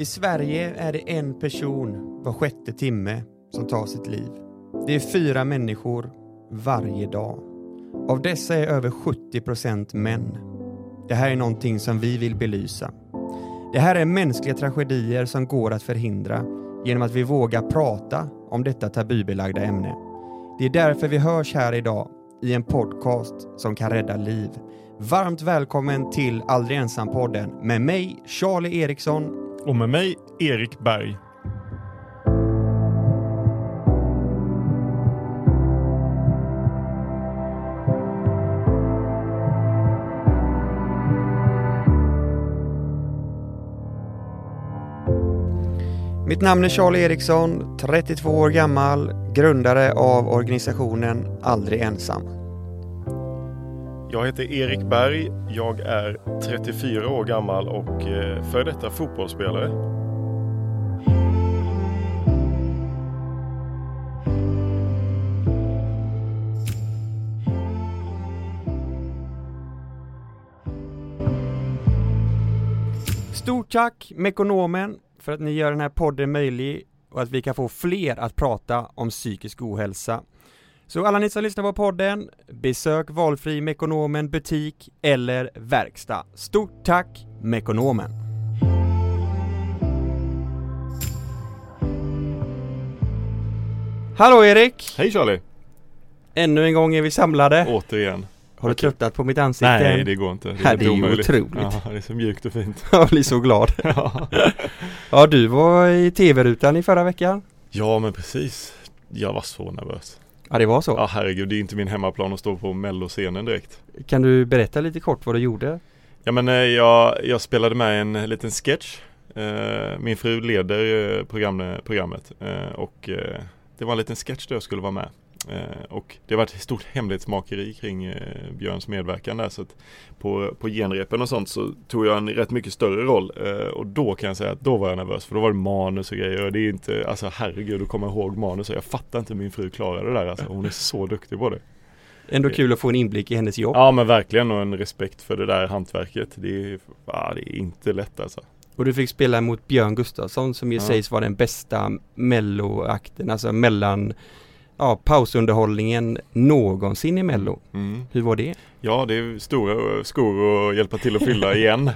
I Sverige är det en person var sjätte timme som tar sitt liv. Det är fyra människor varje dag. Av dessa är över 70 procent män. Det här är någonting som vi vill belysa. Det här är mänskliga tragedier som går att förhindra genom att vi vågar prata om detta tabubelagda ämne. Det är därför vi hörs här idag i en podcast som kan rädda liv. Varmt välkommen till Aldrig ensam-podden med mig, Charlie Eriksson. Och med mig, Erik Berg. Mitt namn är Charlie Eriksson, 32 år gammal, grundare av organisationen Aldrig ensam. Jag heter Erik Berg. Jag är 34 år gammal och eh, före detta fotbollsspelare. Stort tack Mekonomen för att ni gör den här podden möjlig och att vi kan få fler att prata om psykisk ohälsa. Så alla ni som lyssnar på podden, besök valfri Mekonomen butik eller verkstad. Stort tack Mekonomen! Hallå Erik! Hej Charlie! Ännu en gång är vi samlade. Återigen. Har du tröttnat på mitt ansikte? Nej, det går inte. Det är, det är ju otroligt. Ja, det är så mjukt och fint. Jag blir så glad. ja. ja, du var i tv-rutan i förra veckan. ja, men precis. Jag var så nervös. Ja, det var så. Ja, herregud. Det är inte min hemmaplan att stå på melloscenen direkt. Kan du berätta lite kort vad du gjorde? Ja, men eh, jag, jag spelade med en liten sketch. Eh, Min fru leder eh, program, programmet och det var en liten sketch där jag skulle vara med. Eh, och det var ett stort hemlighetsmakeri kring eh, Björns medverkan där så på, på genrepen och sånt så tog jag en rätt mycket större roll eh, och då kan jag säga att då var jag nervös för då var det manus och grejer och det är inte, alltså herregud att komma ihåg manus jag fattar inte hur min fru klarar det där alltså, hon är så duktig på det. Ändå kul att få en inblick i hennes jobb. Ja men verkligen och en respekt för det där hantverket. Det är, ja, det är inte lätt alltså. Och du fick spela mot Björn Gustafsson som ju Ja. sägs vara den bästa melloakten, alltså mellan ja, pausunderhållningen någonsin i mello. Mm. Hur var det? Ja, det är stora skor att hjälpa till att fylla igen. Eh,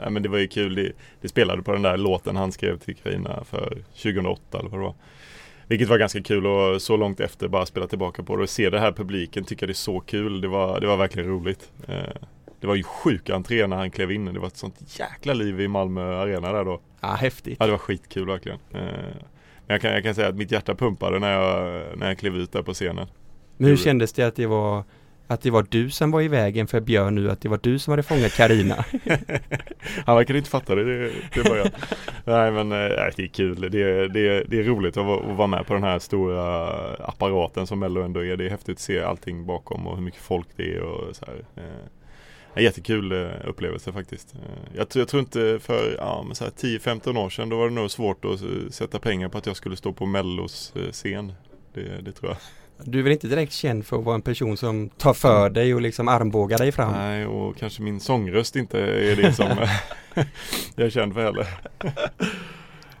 nej, men det var ju kul. Det, det spelade på den där låten han skrev till Carina för 2008 eller vad det var. Vilket var ganska kul och så långt efter bara spela tillbaka på det och se det här publiken tycka det är så kul. Det var, det var verkligen roligt. Eh, det var ju sjuk entré när han klev in. Det var ett sånt jäkla liv i Malmö Arena där då. Ja, häftigt. Ja, det var skitkul verkligen. Eh, men jag kan, jag kan säga att mitt hjärta pumpade när jag, när jag klev ut där på scenen. Men hur kändes det att det var att det var du som var i vägen för Björn nu, att det var du som hade fångat Karina. Han verkar inte fatta det, det början. Nej men eh, nej, det är kul. Det, det, det är roligt att, vara- att vara med på den här stora apparaten som Mello ändå är. Det är häftigt att se allting bakom och hur mycket folk det är och så här. En jättekul eh, upplevelse faktiskt. Eh, Jag, tror- jag tror inte för ja, men så här 10-15 år sedan då var det nog svårt att sätta pengar på att jag skulle stå på Mellos eh, scen. Det, det tror jag. Du är väl inte direkt känd för att vara en person som tar för dig och liksom armbågar dig fram? Nej och kanske min sångröst inte är det som jag är känd för heller.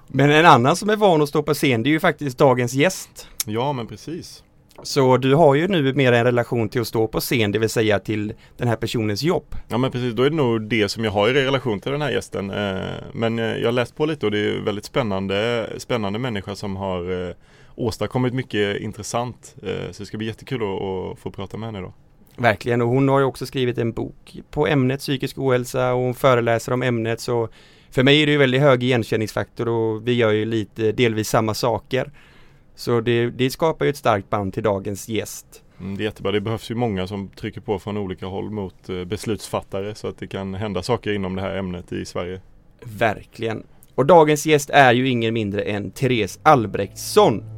Men en annan som är van att stå på scen, det är ju faktiskt dagens gäst. Ja men precis. Så du har ju nu mer en relation till att stå på scen, det vill säga till den här personens jobb. Ja men precis, då är det nog det som jag har i relation till den här gästen. Eh, Men eh, jag har läst på lite och det är väldigt spännande, spännande människa som har eh, åstadkommit mycket intressant. Så det ska bli jättekul att få prata med henne då. Verkligen, och hon har ju också skrivit en bok på ämnet psykisk ohälsa och hon föreläser om ämnet så för mig är det ju väldigt hög igenkänningsfaktor och vi gör ju lite delvis samma saker. Så det, det skapar ju ett starkt band till dagens gäst. Mm, Det är jättebra, det behövs ju många som trycker på från olika håll mot eh, beslutsfattare så att det kan hända saker inom det här ämnet i Sverige. Verkligen. Och dagens gäst är ju ingen mindre än Therese Albrektsson.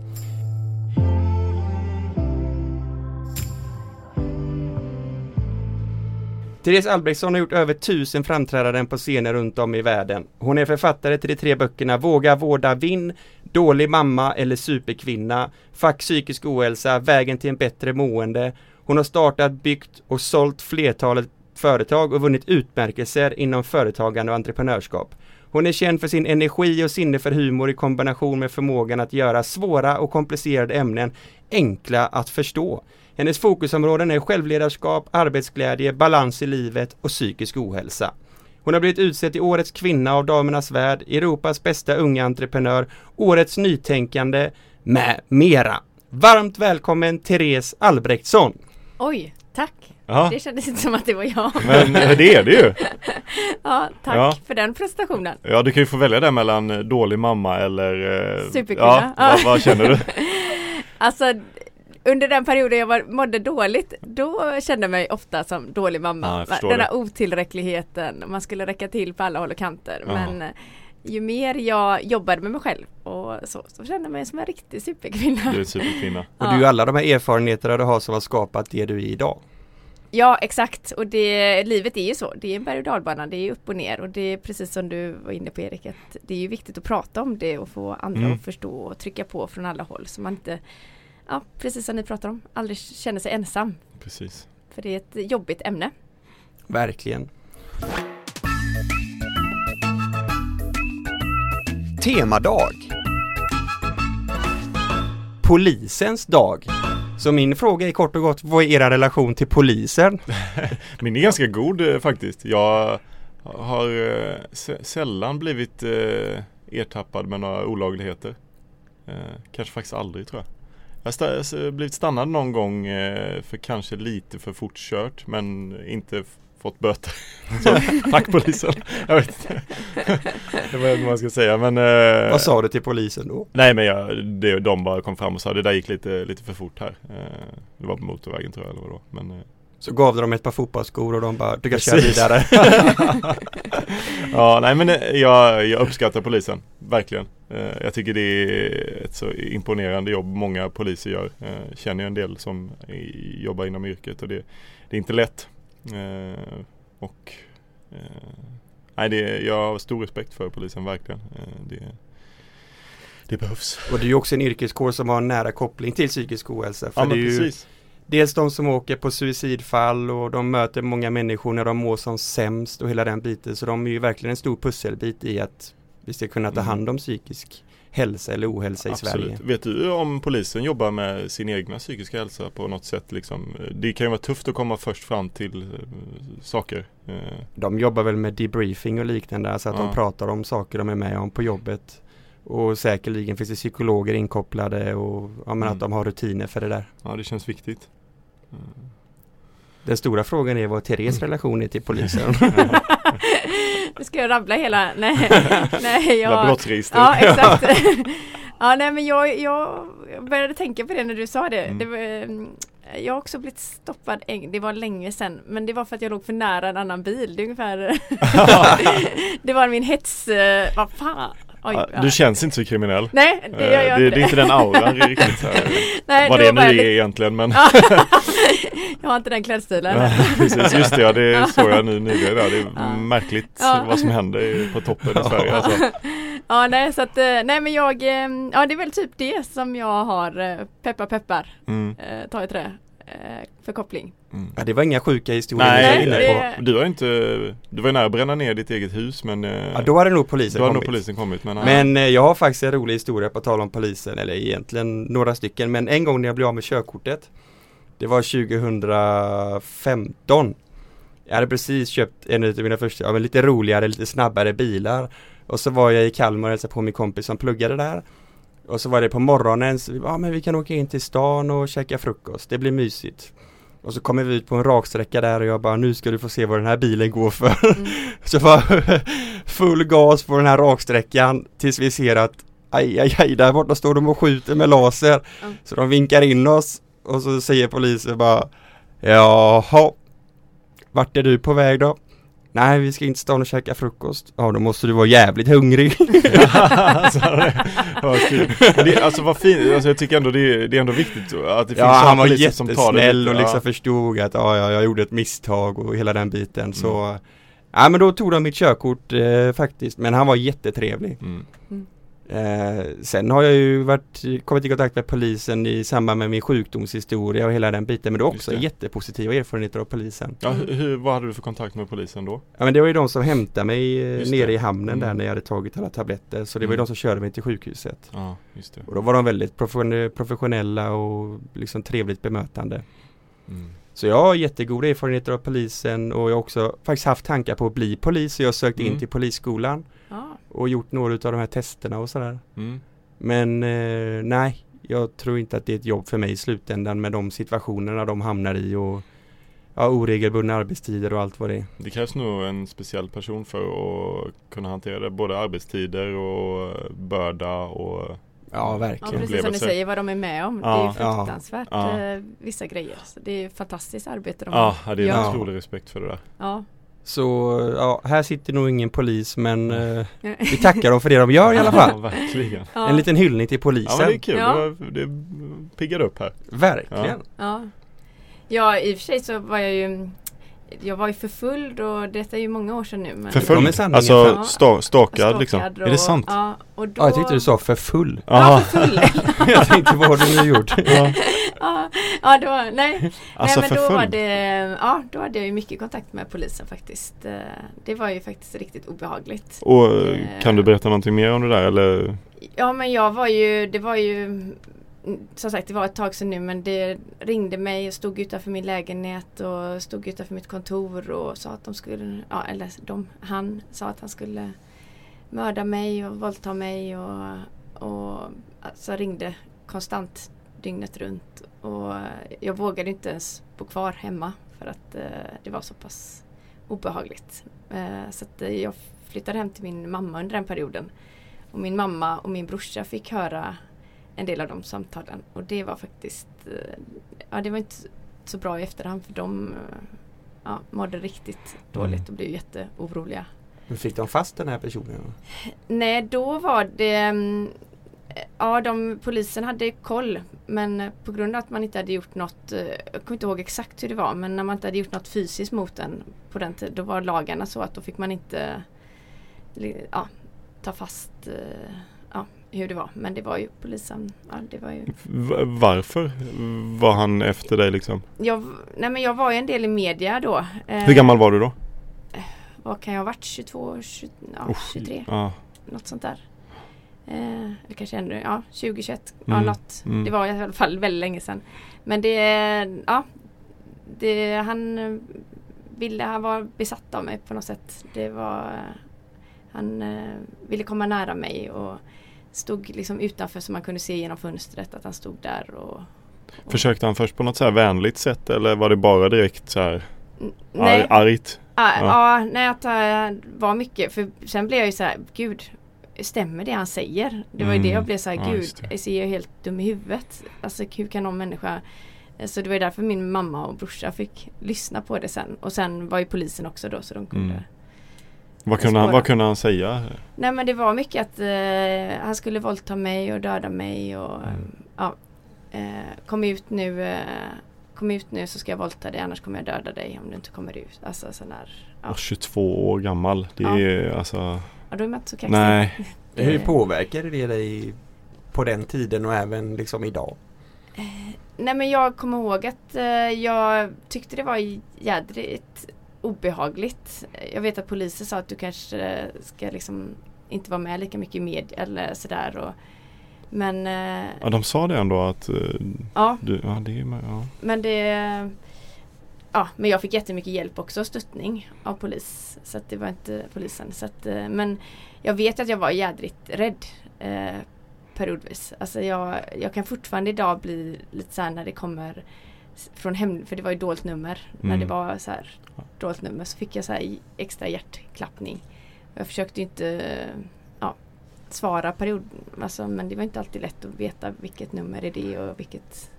Therese Albrektsson har gjort över tusen framträdanden på scener runt om i världen. Hon är författare till de tre böckerna Våga vårda vinn, Dålig mamma eller Superkvinna, Fack psykisk ohälsa, Vägen till en bättre mående. Hon har startat, byggt och sålt flertalet företag och vunnit utmärkelser inom företagande och entreprenörskap. Hon är känd för sin energi och sinne för humor i kombination med förmågan att göra svåra och komplicerade ämnen enkla att förstå. Hennes fokusområden är självledarskap, arbetsglädje, balans i livet och psykisk ohälsa. Hon har blivit utsedd till Årets kvinna av Damernas Värld, Europas bästa unga entreprenör, Årets nytänkande med mera. Varmt välkommen Therese Albrektsson! Oj, tack! Ja, Det kändes inte som att det var jag. men det är det ju. Ja, tack Ja. för den prestationen. Ja, du kan ju få välja där mellan eh, dålig mamma eller eh, Superkvinna. Ja, vad, vad känner du? Alltså, under den perioden jag var, mådde dåligt, då kände jag mig ofta som dålig mamma. Ja, den här otillräckligheten, man skulle räcka till på alla håll och kanter. Ja. Men eh, ju mer jag jobbade med mig själv och så, så kände jag mig som en riktig superkvinna. Du är en superkvinna. Och Ja. det är ju alla de här erfarenheterna du har som har skapat det du är idag. Ja exakt och det, livet är ju så, det är en berg och dalbana, det är upp och ner och det är precis som du var inne på Erik, att det är ju viktigt att prata om det och få andra Mm. att förstå och trycka på från alla håll så man inte, ja precis som ni pratar om, aldrig känner sig ensam. Precis. För det är ett jobbigt ämne. Verkligen. Temadag. Polisens dag. Så min fråga är kort och gott, vad är era relation till polisen? Min är ganska god eh, faktiskt. Jag har eh, sä- sällan blivit eh, ertappad med några olagligheter. Kanske faktiskt aldrig tror jag. Jag har blivit stannad någon gång eh, för kanske lite för fort kört men inte fått böter. Så, tack polisen. Jag vet inte. jag vet inte vad jag ska säga men eh, Vad sa du till polisen då? Nej men jag, det, de bara kom fram och sa det där gick lite, lite för fort här. Eh, det var på motorvägen tror jag eller vadå. Men, eh, Så gav dem ett par fotbollsskor och de bara, du kan köra vidare. ja, nej men eh, jag, jag uppskattar polisen, verkligen. Eh, Jag tycker det är ett så imponerande jobb många poliser gör. Eh, Känner ju en del som jobbar inom yrket och det, det är inte lätt. Och nej, det, jag har stor respekt för polisen, verkligen. Det, det behövs. Och det är ju också en yrkeskår som har en nära koppling till psykisk ohälsa. För Ja det men är ju precis. Dels de som åker på suicidfall och de möter många människor när de mår som sämst och hela den biten. Så de är ju verkligen en stor pusselbit i att vi ska kunna ta Mm. hand om psykisk hälsa eller ohälsa i Sverige. Absolut. Vet du om polisen jobbar med sin egna psykiska hälsa på något sätt? Liksom? Det kan ju vara tufft att komma först fram till eh, saker. Eh, De jobbar väl med debriefing och liknande, alltså att Ja. de pratar om saker de är med om på jobbet. Och säkerligen finns det psykologer inkopplade och ja, Mm. att de har rutiner för det där. Ja, det känns viktigt. Eh, Den stora frågan är vad Therese relation är till polisen. Nu ska jag rabbla hela, nej, nej jag, ja exakt. ja nej men jag, jag började tänka på det när du sa det. Mm. det var, mm, jag har också blivit stoppad, en- det var länge sedan, men det var för att jag låg för nära en annan bil. Det är ungefär, det var min hets, eh, vad fan. Oj, Ja. Du känns inte så kriminell. Nej, det Eh, gör jag det, inte. det är inte den auran riktigt. Här. Nej, Vad det nu jag är egentligen men. jag har inte den klädstilen. Ja, Precis, just det, ja, det Ja. såg jag nu nyligen. Det är Ja. märkligt Ja. vad som händer på toppen i Sverige. Alltså. Ja nej så att, eh, nej men jag, eh, ja det är väl typ det som jag har, eh, peppar peppar, Mm, eh, ta i trä, för koppling. mm. ja, det var inga sjuka historier Nej, Nej. Du var inte, du var ju nära att bränna ner ditt eget hus men Ja, då hade nog polisen då har nog kommit. polisen kommit. Men, ja. Men eh, jag har faktiskt en rolig historia på tal om polisen, eller egentligen några stycken. Men en gång när jag blev av med körkortet Det var 2015 Jag hade precis köpt en av mina första, ja, men lite roligare, lite snabbare bilar Och så var jag i Kalmar och hälsade på min kompis som pluggade där Och så var det på morgonen, så vi bara, ja men vi kan åka in till stan och käka frukost, det blir mysigt och så kommer vi ut på en raksträcka där och jag bara nu ska du få se vad den här bilen går för. Mm. Så var full gas på den här raksträckan tills vi ser att aj, aj, aj, där borta står de och skjuter med laser. Mm. Så de vinkar in oss och så säger polisen bara Jaha, vart är du på väg då? Nej, vi ska inte stan och käka frukost. Ja, då måste du vara jävligt hungrig. alltså, det, vad kul. Det, alltså vad fint, alltså, jag tycker ändå det är, det är ändå viktigt att det finns Ja, sådana han var poliser som tar det jättesnäll och liksom ja. förstod att ja, ja, jag gjorde ett misstag och hela den biten. Så Ja men då tog de mitt körkort eh, faktiskt men han var jättetrevlig. Mm. Eh, sen har jag ju varit, kommit i kontakt med polisen i samband med min sjukdomshistoria och hela den biten men det Just också det. jättepositiva erfarenheter av polisen. Ja, hur, vad hade du för kontakt med polisen då? Ja men det var ju de som hämtade mig eh, Just nere det. i hamnen där Mm. när jag hade tagit alla tabletter så det var ju Mm. de som körde mig till sjukhuset. Ja, just det. Och då var de väldigt profession- professionella och liksom trevligt bemötande. Mm. Så jag har jättegoda erfarenheter av polisen och jag har också faktiskt haft tankar på att bli polis. Så jag har sökt in Mm. till polisskolan Ja. och gjort några av de här testerna och sådär. Mm. Men eh, nej, jag tror inte att det är ett jobb för mig i slutändan med de situationerna de hamnar i och ja, oregelbundna arbetstider och allt vad det är. Det krävs nog en speciell person för att kunna hantera det. Både arbetstider och börda och Ja, Ja verkligen. precis som upplevelser. säger vad de är med om. Ja. Det är ju Ja. fruktansvärt Ja. eh, vissa grejer. Så det är fantastiskt arbete de Ja, har. det är en Ja. otrolig respekt för det där. Ja. Så ja, här sitter nog ingen polis men eh, Ja. vi tackar dem för det de gör i alla Ja, fall. verkligen. Ja. En liten hyllning till Ja polisen. men det är kul, Ja. det, var- det piggar upp här. Verkligen. Ja. ja, i och för sig så var jag ju Jag var ju förföljd och detta är ju många år sedan nu. Men sanningen Alltså fram. sta, stakad liksom? Stalkad Är det sant? Ja, och då, Ja, jag tyckte du sa för full. Ja, Aha. förföljd. jag tänkte vad har du nu gjort? Ja. ja, ja, då, nej. Alltså nej men då var det, ja då hade jag ju mycket kontakt med polisen faktiskt. Eh, Det var ju faktiskt riktigt obehagligt. Och Eh. kan du berätta någonting mer om det där eller? Ja men jag var ju, det var ju som sagt det var ett tag sedan nu men det ringde mig och stod utanför min lägenhet och stod utanför mitt kontor och sa att de skulle, ja eller de, han sa att han skulle mörda mig och våldta mig och, och alltså ringde konstant dygnet runt och jag vågade inte ens bo kvar hemma för att eh, det var så pass obehagligt. Eh, så att eh, jag flyttade hem till min mamma under den perioden. Och min mamma och min brorsa fick höra en del av de samtalen och det var faktiskt eh, Ja det var inte så bra i efterhand för de eh, ja, mådde riktigt dåligt och blev jätteoroliga. Men Fick de fast den här personen? Nej då var det mm, Ja de, polisen hade koll men eh, på grund av att man inte hade gjort något eh, Jag kommer inte ihåg exakt hur det var men när man inte hade gjort något fysiskt mot den på den tiden då var lagarna så att då fick man inte ja, ta fast eh, hur det var men det var ju polisen ja, det var ju varför var han efter dig liksom? jag, nej men jag var ju en del i media då. Eh, Hur gammal var du då? Vad kan jag ha varit? 22, 20, ja, Usch, 23? Ja, Något sånt där. Eh, eller kanske ännu, ja 20, 21. Ja, Mm, något. mm. Det var i alla fall väldigt länge sedan. Men det, ja. Det, han eh, ville, han var besatt av mig på något sätt. Det var, eh, han eh, ville komma nära mig och stod liksom utanför så man kunde se genom fönstret att han stod där och och- Försökte han först på något så här vänligt sätt eller var det bara direkt så här N- ar- argt? Ja, Ja. ja. nej att det var mycket för sen blev jag ju så här, gud Stämmer det han säger? Det var ju det Mm. jag blev så här, Ja, gud det. jag ser ju helt dum i huvudet. Alltså hur kan någon människa Så det var därför min mamma och brorsa fick lyssna på det sen. Och sen var ju polisen också då så de kunde Mm. Vad kunde, han, vad kunde han säga? Nej men det var mycket att eh, han skulle våldta mig och döda mig och Mm. ja eh, Kom ut nu eh, Kom ut nu så ska jag våldta dig annars kommer jag döda dig om du inte kommer ut. Alltså sån där Ja. Ja. 22 år gammal. Det Ja. är alltså Ja då är man inte så kaxig. Nej. Hur Eh, påverkade det dig på den tiden och även liksom idag? Nej men jag kommer ihåg att eh, jag tyckte det var jädrigt obehagligt. Jag vet att polisen sa att du kanske ska liksom inte vara med lika mycket i media eller sådär. Och, men eh, Ja, de sa det ändå att eh, ja, du, ja, det är, ja. men det Ja, men jag fick jättemycket hjälp också och stöttning av polis. Så att det var inte polisen. Så att, eh, men jag vet att jag var jädrigt rädd eh, periodvis. Alltså jag, jag kan fortfarande idag bli lite så här när det kommer från hem, för det var ju dolt nummer. När Mm. det var så här dolt nummer så fick jag så här extra hjärtklappning. Jag försökte inte eh, ja, svara period, alltså, men det var inte alltid lätt att veta vilket nummer är det och vilket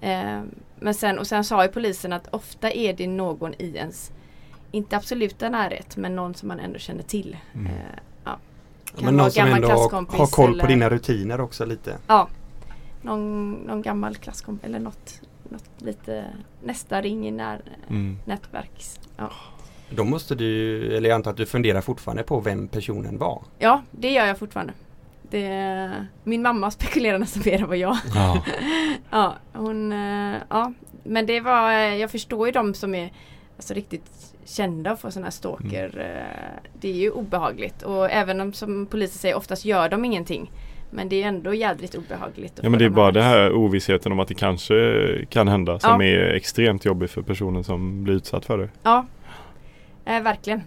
Eh, men sen, och sen sa ju polisen att ofta är det någon i ens, inte absoluta närhet, men någon som man ändå känner till. Mm. Eh, ja. Kan Men någon som ändå har, koll på eller- dina rutiner också lite. ja. Någon, någon gammal klasskompis eller något, något lite nästa ring i när, Mm. nätverks. Ja. Då måste du, eller jag antar att du funderar fortfarande på vem personen var. ja, det gör jag fortfarande. Det, min mamma spekulerar nästan mer än vad jag. Ja. Ja, hon, eh, ja. Men det var, eh, jag förstår ju de som är alltså, riktigt kända för sådana här stalker. eh, Det är ju obehagligt och även om som polisen säger oftast gör de ingenting. Men det är ändå jädrigt obehagligt. att ja men det är de bara det här ovissheten om att det kanske kan hända som Ja. är extremt jobbig för personen som blir utsatt för det. Ja, eh, verkligen.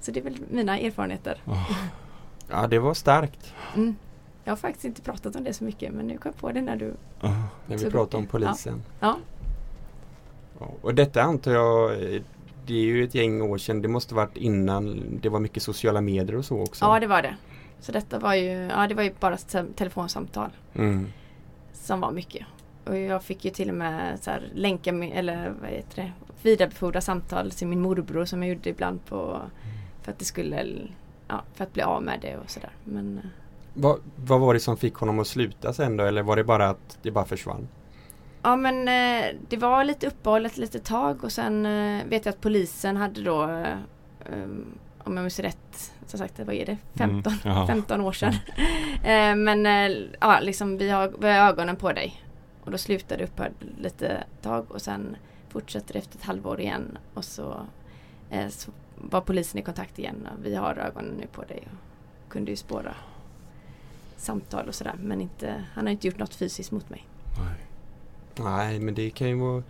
Så det är väl mina erfarenheter. Ja, det var starkt Mm. Jag har faktiskt inte pratat om det så mycket men nu kom jag på det när du... när vi pratade om polisen. Ja. Ja, Och detta antar jag, eh, det är ju ett gäng år sedan, det måste varit innan det var mycket sociala medier och så också. Ja det var det. Så detta var ju, ja det var ju bara te- telefonsamtal Mm. som var mycket. Och jag fick ju till och med så här länka med, eller vad heter det, vidarebefordra samtal till min morbror som jag gjorde ibland på för att det skulle, ja för att bli av med det och sådär. Men eh, Vad, vad var det som fick honom att sluta sen då eller var det bara att det bara försvann? Ja men eh, det var lite uppehåll ett litet tag och sen eh, vet jag att polisen hade då om jag minns rätt, som sagt vad är det? 15, Mm, jaha. 15 år sedan. eh, men eh, ja liksom vi har, vi har ögonen på dig. Och då slutade det upphörde lite tag och sen fortsätter det efter ett halvår igen och så, eh, så var polisen i kontakt igen och vi har ögonen nu på dig och kunde ju spåra samtal och sådär men inte, han har inte gjort något fysiskt mot mig. Nej men det kan ju vara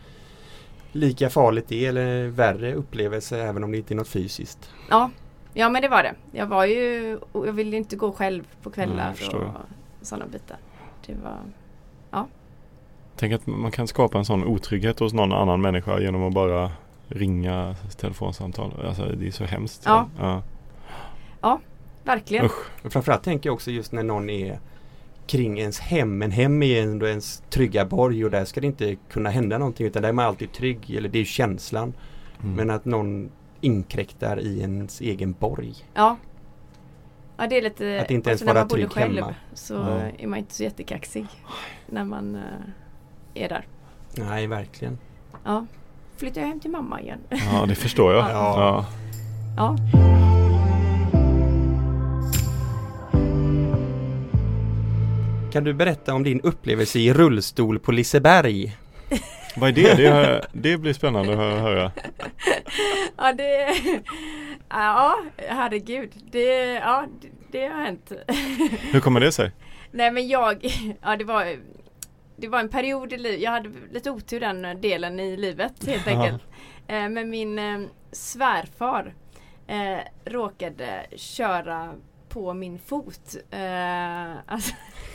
lika farligt det eller värre upplevelse även om det inte är något fysiskt. Ja, ja men det var det. Jag var ju, jag ville inte gå själv på kvällar förstår. och sådana bitar. Det var, Tänk att man kan skapa en sån otrygghet hos någon annan människa genom att bara ringa telefonsamtal. Alltså det är så hemskt. Ja. ja. verkligen. Usch. Framförallt tänker jag också just när någon är kring ens hem. Men hem är ändå ens trygga borg och där ska det inte kunna hända någonting utan där är man alltid trygg. Eller det är känslan. Mm. Men att någon inkräktar i ens egen borg. Ja. Ja det är lite, Att inte ens också när vara trygg själv hemma. så Ja. är man inte så jättekaxig när man eh, är där. Nej verkligen. Ja. Flyttar jag hem till mamma igen. Ja det förstår jag. Ja. Ja. ja. Kan du berätta om din upplevelse i rullstol på Liseberg? Vad är det? Det, det blir spännande att hö- höra. ja det, ja herregud. Det, ja, det, har hänt. Hur kommer det sig? Nej men jag, ja det var Det var en period i livet, jag hade lite otur den delen i livet helt enkelt. Eh, men min eh, svärfar eh, råkade köra på min fot. Eh, alltså,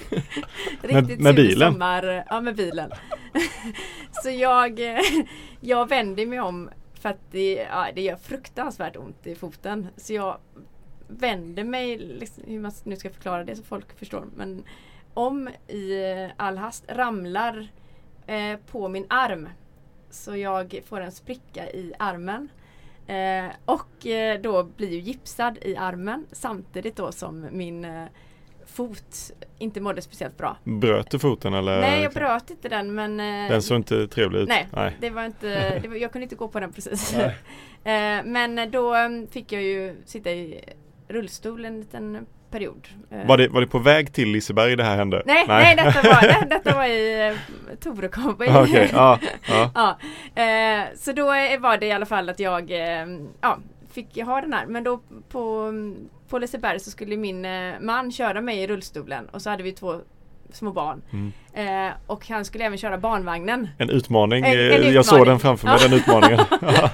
riktigt med sur bilen? Sommar, ja med bilen. Så jag, jag vände mig om för att det, ja, det gör fruktansvärt ont i foten. Så jag vänder mig, liksom, hur man nu ska förklara det så folk förstår. Men om i eh, all hast ramlar eh, på min arm. Så jag får en spricka i armen. Eh, och eh, då blir ju gipsad i armen samtidigt då som min eh, fot inte mådde speciellt bra. Bröt du foten eller? Nej jag bröt inte den men eh, Den såg inte trevlig ut? Nej, Nej. det var inte, det var, jag kunde inte gå på den precis. Eh, men då fick jag ju sitta i rullstol en liten period. Eh, Var, det, var det på väg till Liseberg det här hände? Nej, nej, detta, var, det, detta var i eh, Torekov. Ah, Okej, ja, ja. ja, eh, så då var det i alla fall att jag eh, ja, fick ha den här. Men då på, på Liseberg så skulle min man köra mig i rullstolen och så hade vi två små barn. Mm. Eh, och han skulle även köra barnvagnen. En utmaning. En- en Eh, Jag utmaning. såg den framför mig, Ja. den utmaningen.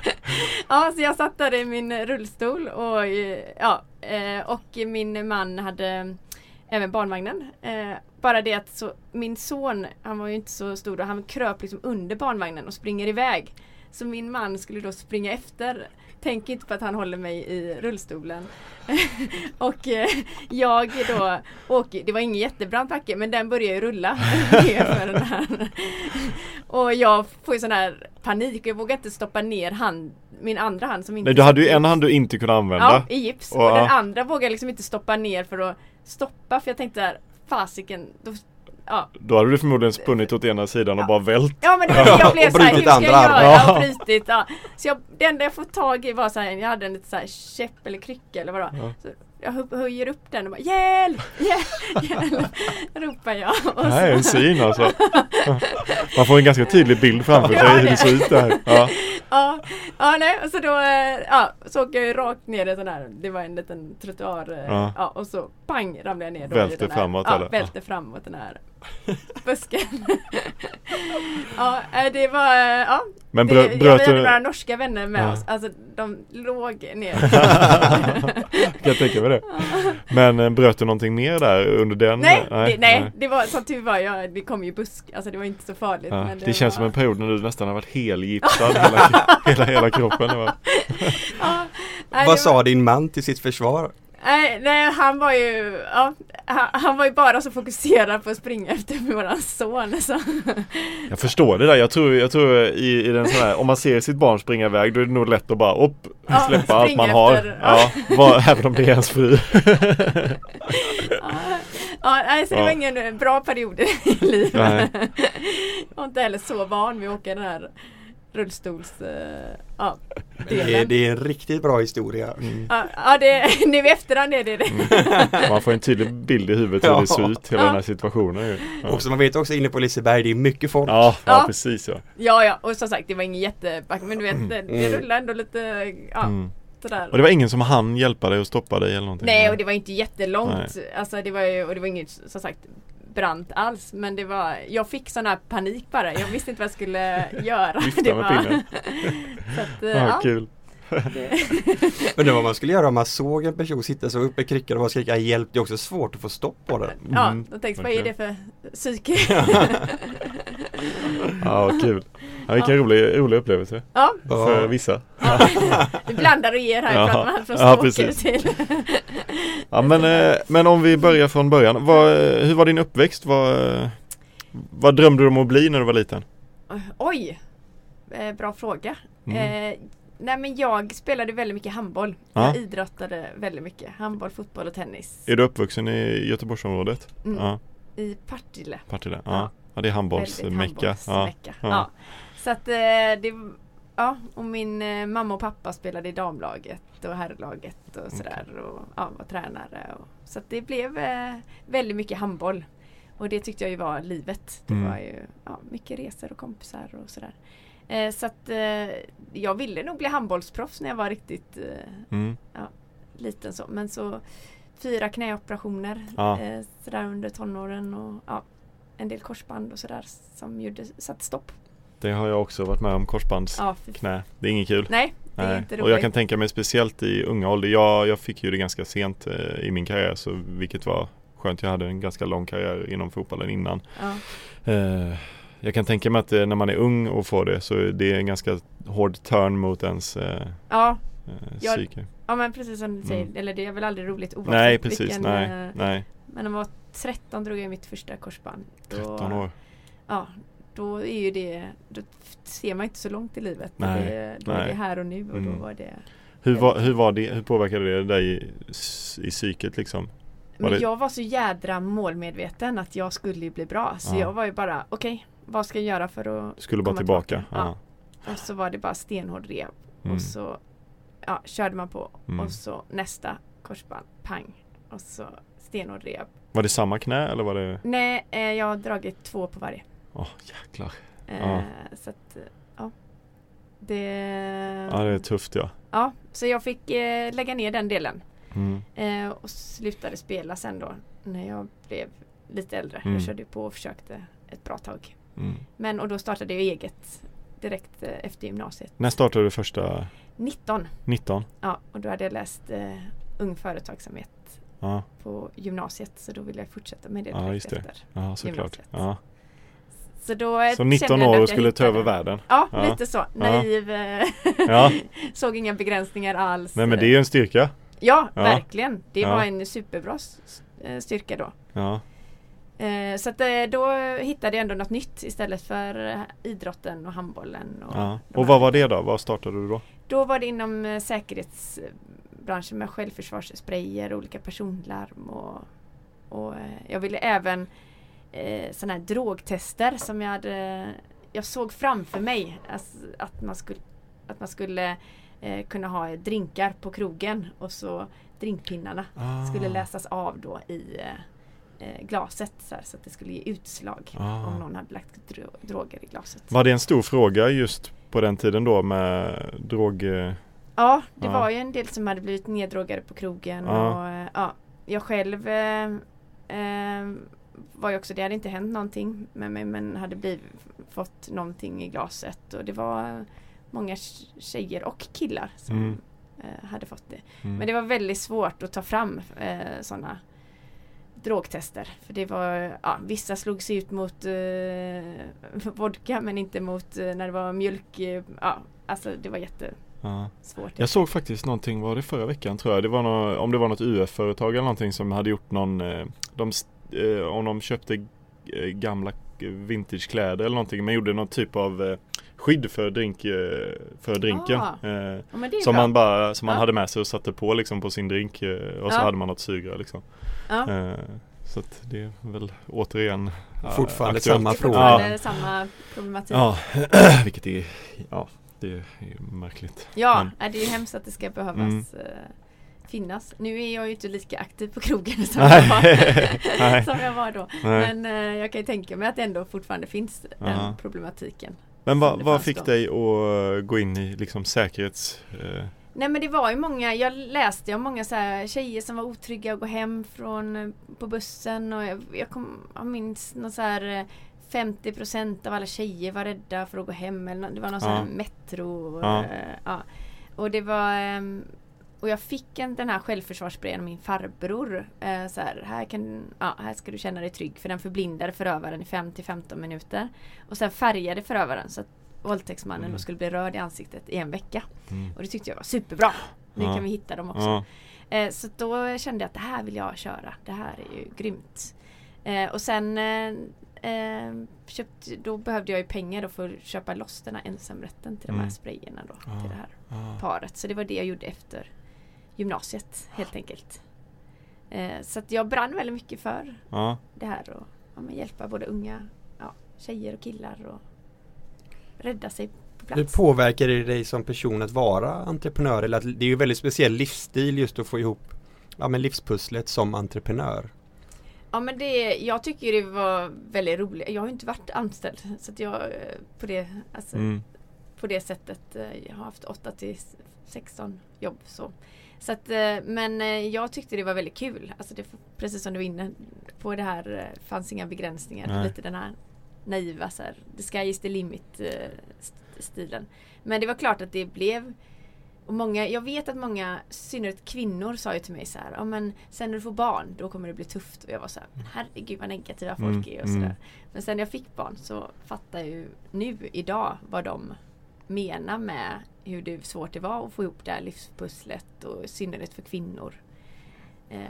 Ja. Så jag satt där i min rullstol och ja, eh, och min man hade även barnvagnen. Eh, Bara det att så, min son, han var ju inte så stor och han kröp liksom under barnvagnen och springer iväg. Så min man skulle då springa efter. Tänk inte på att han håller mig i rullstolen. och eh, jag då åker, det var ingen jättebrant backe men den börjar ju rulla och jag får ju sån här panik och jag vågar inte stoppa ner hand, min andra hand som inte Nej, du hade ju en hand du inte kunde använda. Ja, i gips. Och, Och, den andra vågar jag liksom inte stoppa ner för att stoppa för jag tänkte där fasiken, då, ja. Då hade du förmodligen spunnit åt ena sidan och Ja. bara vält. Ja men det jag blev Och såhär, hur ska jag andra göra? armen. Och brutit, ja. Så jag, det enda jag får tag i var såhär, jag hade en lite såhär käpp eller krycka eller vadå. Ja. Så jag hö- höjer upp den och bara hjälp! Hjälp! hjälp ropar jag. Och Det här är så- en syn alltså. Man får en ganska tydlig bild framför Ja, sig hur det- ser ut där. Ja. Ja, ja nej, och så då eh, ja, så åker jag ju rakt ner i sån här, det var en liten trottoar eh, Ja. ja. och så pang ramlar jag ner Välter framåt, ja, eller? välter framåt den här busken. ja, eh, det var, eh, ja. Men det, brö, ja, bröt vi hade du... några norska vänner med Ja. oss, alltså de låg ner. jag tänka mig det. Men eh, bröt du någonting mer där under den? nej, det, nej, det var som tur var, jag, det kom ju busk, alltså det var inte så farligt. Ja, men det, känns var, som en period när du nästan har varit helgipsad hela, hela, hela kroppen. Det var, ja, nej, det Vad sa din man till sitt försvar? Nej, nej han var ju, ja, han, han var ju bara så fokuserad på att springa efter våran son så. jag förstår det där. Jag tror, jag tror i, i den sån här, om man ser sitt barn springa iväg då är det nog lätt att bara upp, Ja, släppa allt man har. efter, ja. vad, även om det är ens fru. Ja, ja, nej, så det Ja. var ingen bra period i livet. Jag var inte heller så van vid att åka den här rullstols... eh, ja, Det är, det är en riktigt bra historia. Mm. Ja, ja, det, nu i efterhand är det det. Man får en tydlig bild i huvudet hur Ja. det ser ut, hela Ja. den här situationen. Ja. Och som man vet också inne på Liseberg, det är mycket folk. Ja, ja, Ja. precis ja. Ja, ja, och som sagt det var ingen jätteback men du vet det, det Mm. rullade ändå lite, ja, Mm. sådär. Och det var ingen som hann hjälpa dig och stoppa dig eller någonting? Nej och det var inte jättelångt. Alltså det var ju, och det var inget som sagt brant alls. Men det var, jag fick sån här panik bara. Jag visste inte vad jag skulle göra. Vifta det med var, pinnen. så att, eh, Ja, ja, kul. det, Undrar vad man skulle göra om man såg en person sitta så uppe i kryckan och skrika hjälp. Det är också svårt att få stopp på det. ja, Mm, då tänkte jag, vad är det för psyke? Ja, vad kul. Ja, vilken rolig, rolig upplevelse ja, för Ja. vissa. vi blandar och ger här. Ja, Pratar man från ja, precis. till... Ja, men, eh, men om vi börjar från början. Vad, hur var din uppväxt? Vad, vad drömde du om att bli när du var liten? Oj! Eh, bra fråga. Mm. Eh, nej men jag spelade väldigt mycket handboll. Ja. Jag idrottade väldigt mycket. Handboll, fotboll och tennis. Är du uppvuxen i Göteborgsområdet? Mm. Ja, I Partille. Partille. Ja. Ja. ja, det är handbollsmecka. Ja. Ja. Ja. Så att eh, det Ja, och min eh, mamma och pappa spelade i damlaget och herrlaget och sådär och ja, var tränare. Och, så det blev eh, väldigt mycket handboll. Och det tyckte jag ju var livet. Det Mm. var ju ja, mycket resor och kompisar och sådär. Eh, så att eh, jag ville nog bli handbollsproffs när jag var riktigt Mm. liten så. Men så fyra knäoperationer Ja. sådär under tonåren och ja, en del korsband och sådär som gjorde, satt stopp. Det har jag också varit med om, korsbandsknä. Ja, Det är inget kul. Nej, det är inte roligt. Och jag kan tänka mig speciellt i unga ålder. Jag, jag fick ju det ganska sent eh, i min karriär så vilket var skönt. Jag hade en ganska lång karriär inom fotbollen innan. ja. Eh, jag kan tänka mig att eh, när man är ung och får det så är det en ganska hård turn mot ens eh, Ja, eh, Jag- psyke. ja, men precis som du säger. Mm. Eller det är väl aldrig roligt oavsett Nej precis, vilken, nej, eh, nej. Men jag var 13 drog jag mitt första korsband. Då, 13 år. Ja, då är ju det, då ser man inte så långt i livet. Nej, det, då är det här och nu och Mm. då var det Hur var, hur var det, hur påverkade det dig i, i psyket liksom? Var Men det- jag var så jädra målmedveten att jag skulle ju bli bra. Så Ja. jag var ju bara, okej, vad ska jag göra för att Skulle bara komma tillbaka? Ja. Och så var det bara stenhård rev. Mm. Och så ja, körde man på. Mm. Och så nästa korsband, pang. Och så stenhård rev. Var det samma knä eller var det? Nej, eh, jag har dragit två på varje. Åh jäklar. Eh, Ja. Så att, eh, ja. Det... Ja det är tufft ja. Ja, så jag fick eh, lägga ner den delen. Mm. Eh, och slutade spela sen då när jag blev lite äldre. Mm. Jag körde på och försökte ett bra tag. Mm. Men och då startade jag eget direkt eh, efter gymnasiet. När startade du första 19. 19? Ja, och då hade jag läst eh, Ung Företagsamhet Ja, på gymnasiet så då ville jag fortsätta med det Ja, direkt just det. efter. ja såklart. Gymnasiet. Ja. Så då eh, Så 19 kände jag år och skulle ta över världen? Ja, Ja. lite så. Naiv. eh, Ja, Såg inga begränsningar alls. nej men det är ju en styrka. Ja, Ja. verkligen. Det Ja. var en superbra eh, styrka då. Ja, Så att då hittade jag ändå något nytt istället för idrotten och handbollen. Och, ja. Och vad var det då? Vad startade du då? Då var det inom eh, säkerhetsbranschen med självförsvarssprayer, olika personlarm och, och eh, jag ville även eh, sådana här drogtester som jag hade Jag såg framför mig alltså, att man skulle, att man skulle eh, kunna ha drinkar på krogen och så drinkpinnarna Ah. skulle läsas av då i eh, eh, glaset så, här, så att det skulle ge utslag Ah. om någon hade lagt dro- droger i glaset. Var det en stor fråga just på den tiden då med drog... Ja, det Ja. var ju en del som hade blivit neddrogade på krogen Ja. och eh, ja, jag själv eh, eh, var ju också, det hade inte hänt någonting med mig men hade blivit, fått någonting i glaset och det var många tjejer och killar som Mm. eh, hade fått det. Mm. Men det var väldigt svårt att ta fram eh, sådana drogtester. För det var, ja, vissa slog sig ut mot eh, vodka men inte mot eh, när det var mjölk. Ja, alltså det var jättesvårt. Ja. Jag såg faktiskt någonting, var det förra veckan tror jag? Det var nå om det var något UF-företag eller någonting som hade gjort någon, eh, de, eh, om de köpte eh, gamla vintagekläder eller någonting men gjorde någon typ av skydd för, drink, för drinken. Ah. Eh, Ja, som bra. man bara som man Ja. hade med sig och satte på liksom på sin drink och så Ja. hade man något sugrör liksom. Ja. Eh, så att det är väl återigen Fortfarande aktuellt. samma fråga. fortfarande samma problematik. Ja, vilket är, ja det är märkligt. Ja, Men- det är ju hemskt att det ska behövas Mm. eh, finnas. Nu är jag ju inte lika aktiv på krogen som, jag, var, som jag var då. Nej. Men eh, jag kan ju tänka mig att det ändå fortfarande finns den problematiken. Men vad, fick då. dig att gå in i liksom säkerhets... eh, Nej men det var ju många, jag läste om många så här tjejer som var otrygga att gå hem från på bussen och jag, jag, kom, jag minns någon så här eh, 50% av alla tjejer var rädda för att gå hem eller det var någon sån här Ja. metro. Ja. eh, ja. Och det var ehm, och jag fick en, den här självförsvarsbrejen av min farbror. Eh, så här, här, kan, ja, här ska du känna dig trygg för den förblindade förövaren i 5-15 minuter. Och sen färgade förövaren så att våldtäktsmannen Mm. skulle bli röd i ansiktet i en vecka. mm. Och det tyckte jag var superbra. Nu Ja. kan vi hitta dem också. Ja, Eh, så då kände jag att det här vill jag köra. Det här är ju grymt. Eh, och sen eh, köpt, då behövde jag ju pengar då för att köpa loss den här ensamrätten till de här Mm. sprayerna då. Ja. Till det här ja. paret. Så det var det jag gjorde efter gymnasiet helt enkelt. Eh, så att jag brann väldigt mycket för ja. det här och ja, hjälpa både unga ja, tjejer och killar och rädda sig på Hur plats. påverkar det dig som person att vara entreprenör? Eller att, det är ju en väldigt speciell livsstil just att få ihop ja, men livspusslet som entreprenör. Ja men det, jag tycker det var väldigt roligt. Jag har inte varit anställd så att jag eh, på det, alltså, Mm. på det sättet, eh, jag har haft 8 till 16 jobb så. så att, eh, men jag tyckte det var väldigt kul. Alltså det, precis som du var inne på det här, fanns inga begränsningar. Nej. Lite den här naiva så här, the sky is the limit st- stilen. Men det var klart att det blev och många, jag vet att många, i synnerhet kvinnor sa ju till mig så här, ja men sen när du får barn då kommer det bli tufft. Och jag var så här, herregud vad negativa folk Mm, är och mm. sådär. Men sen när jag fick barn så fattar jag ju nu idag vad de menar med hur det svårt det var att få ihop det här livspusslet och i synnerhet för kvinnor. Eh,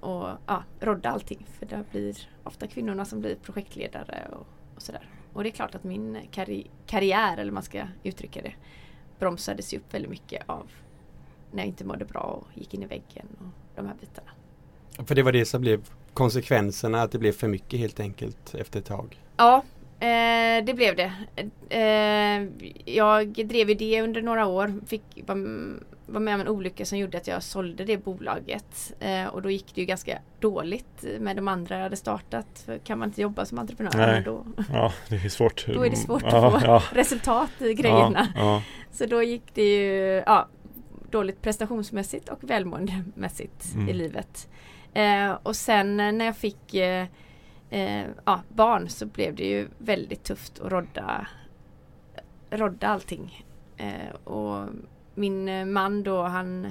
och ja, rodda allting för det blir ofta kvinnorna som blir projektledare och, och sådär. Och det är klart att min karri- karriär, eller man ska uttrycka det, bromsades ju upp väldigt mycket av när jag inte mådde bra och gick in i väggen och de här bitarna. För det var det som blev konsekvenserna, att det blev för mycket helt enkelt efter ett tag. Ja, eh, det blev det. Eh, jag drev ju det under några år. Fick var, var med om en olycka som gjorde att jag sålde det bolaget. Eh, och då gick det ju ganska dåligt med de andra jag hade startat. För kan man inte jobba som entreprenör Nej. då, ja, det är svårt. då är det svårt ja, att få ja, resultat i grejerna. Ja, Så då gick det ju ja, dåligt prestationsmässigt och välmåendemässigt Mm. i livet. Eh, och sen eh, när jag fick eh, ja, barn så blev det ju väldigt tufft att rodda, rodda allting. Eh, och min eh, man då han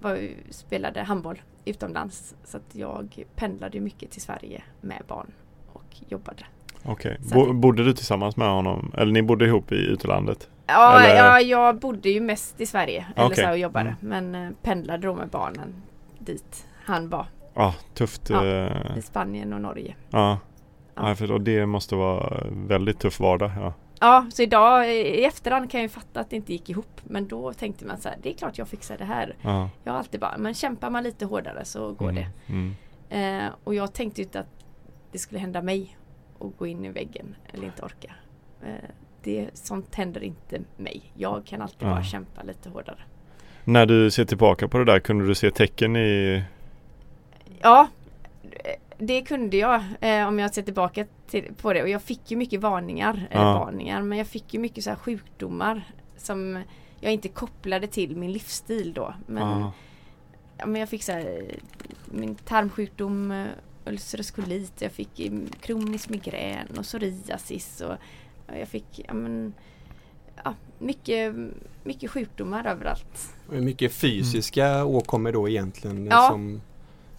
var, spelade handboll utomlands så att jag pendlade mycket till Sverige med barn och jobbade. Okej. Att- bodde du tillsammans med honom? Eller ni bodde ihop i utlandet? Ja, Eller- ja, jag bodde ju mest i Sverige eller Okej. så och jobbade. Mm. Men eh, pendlade då med barnen dit han var. Ja, tufft. Ja. eh, I Spanien och Norge. ja. Ja. Ja, för det måste vara väldigt tuff vardag. Ja. Ja, så idag i efterhand kan jag ju fatta att det inte gick ihop. Men då tänkte man så här, det är klart jag fixar det här. Ja. Jag har alltid bara, men kämpar man lite hårdare så går Mm, det. Mm. Eh, och jag tänkte ju inte att det skulle hända mig att gå in i väggen eller inte orka. Eh, det, sånt händer inte mig. Jag kan alltid bara kämpa lite hårdare. När du ser tillbaka på det där, kunde du se tecken i Ja, det kunde jag eh, om jag ser tillbaka till, på det och jag fick ju mycket varningar, eller Ja. varningar, men jag fick ju mycket så här sjukdomar som jag inte kopplade till min livsstil då. Men, Ja. ja, men jag fick så här, min tarmsjukdom, eh, ulcerös kolit, jag fick kronisk migrän och psoriasis och ja, jag fick ja, men, ja, mycket, mycket sjukdomar överallt. Och Mycket fysiska åkommor då egentligen Ja. som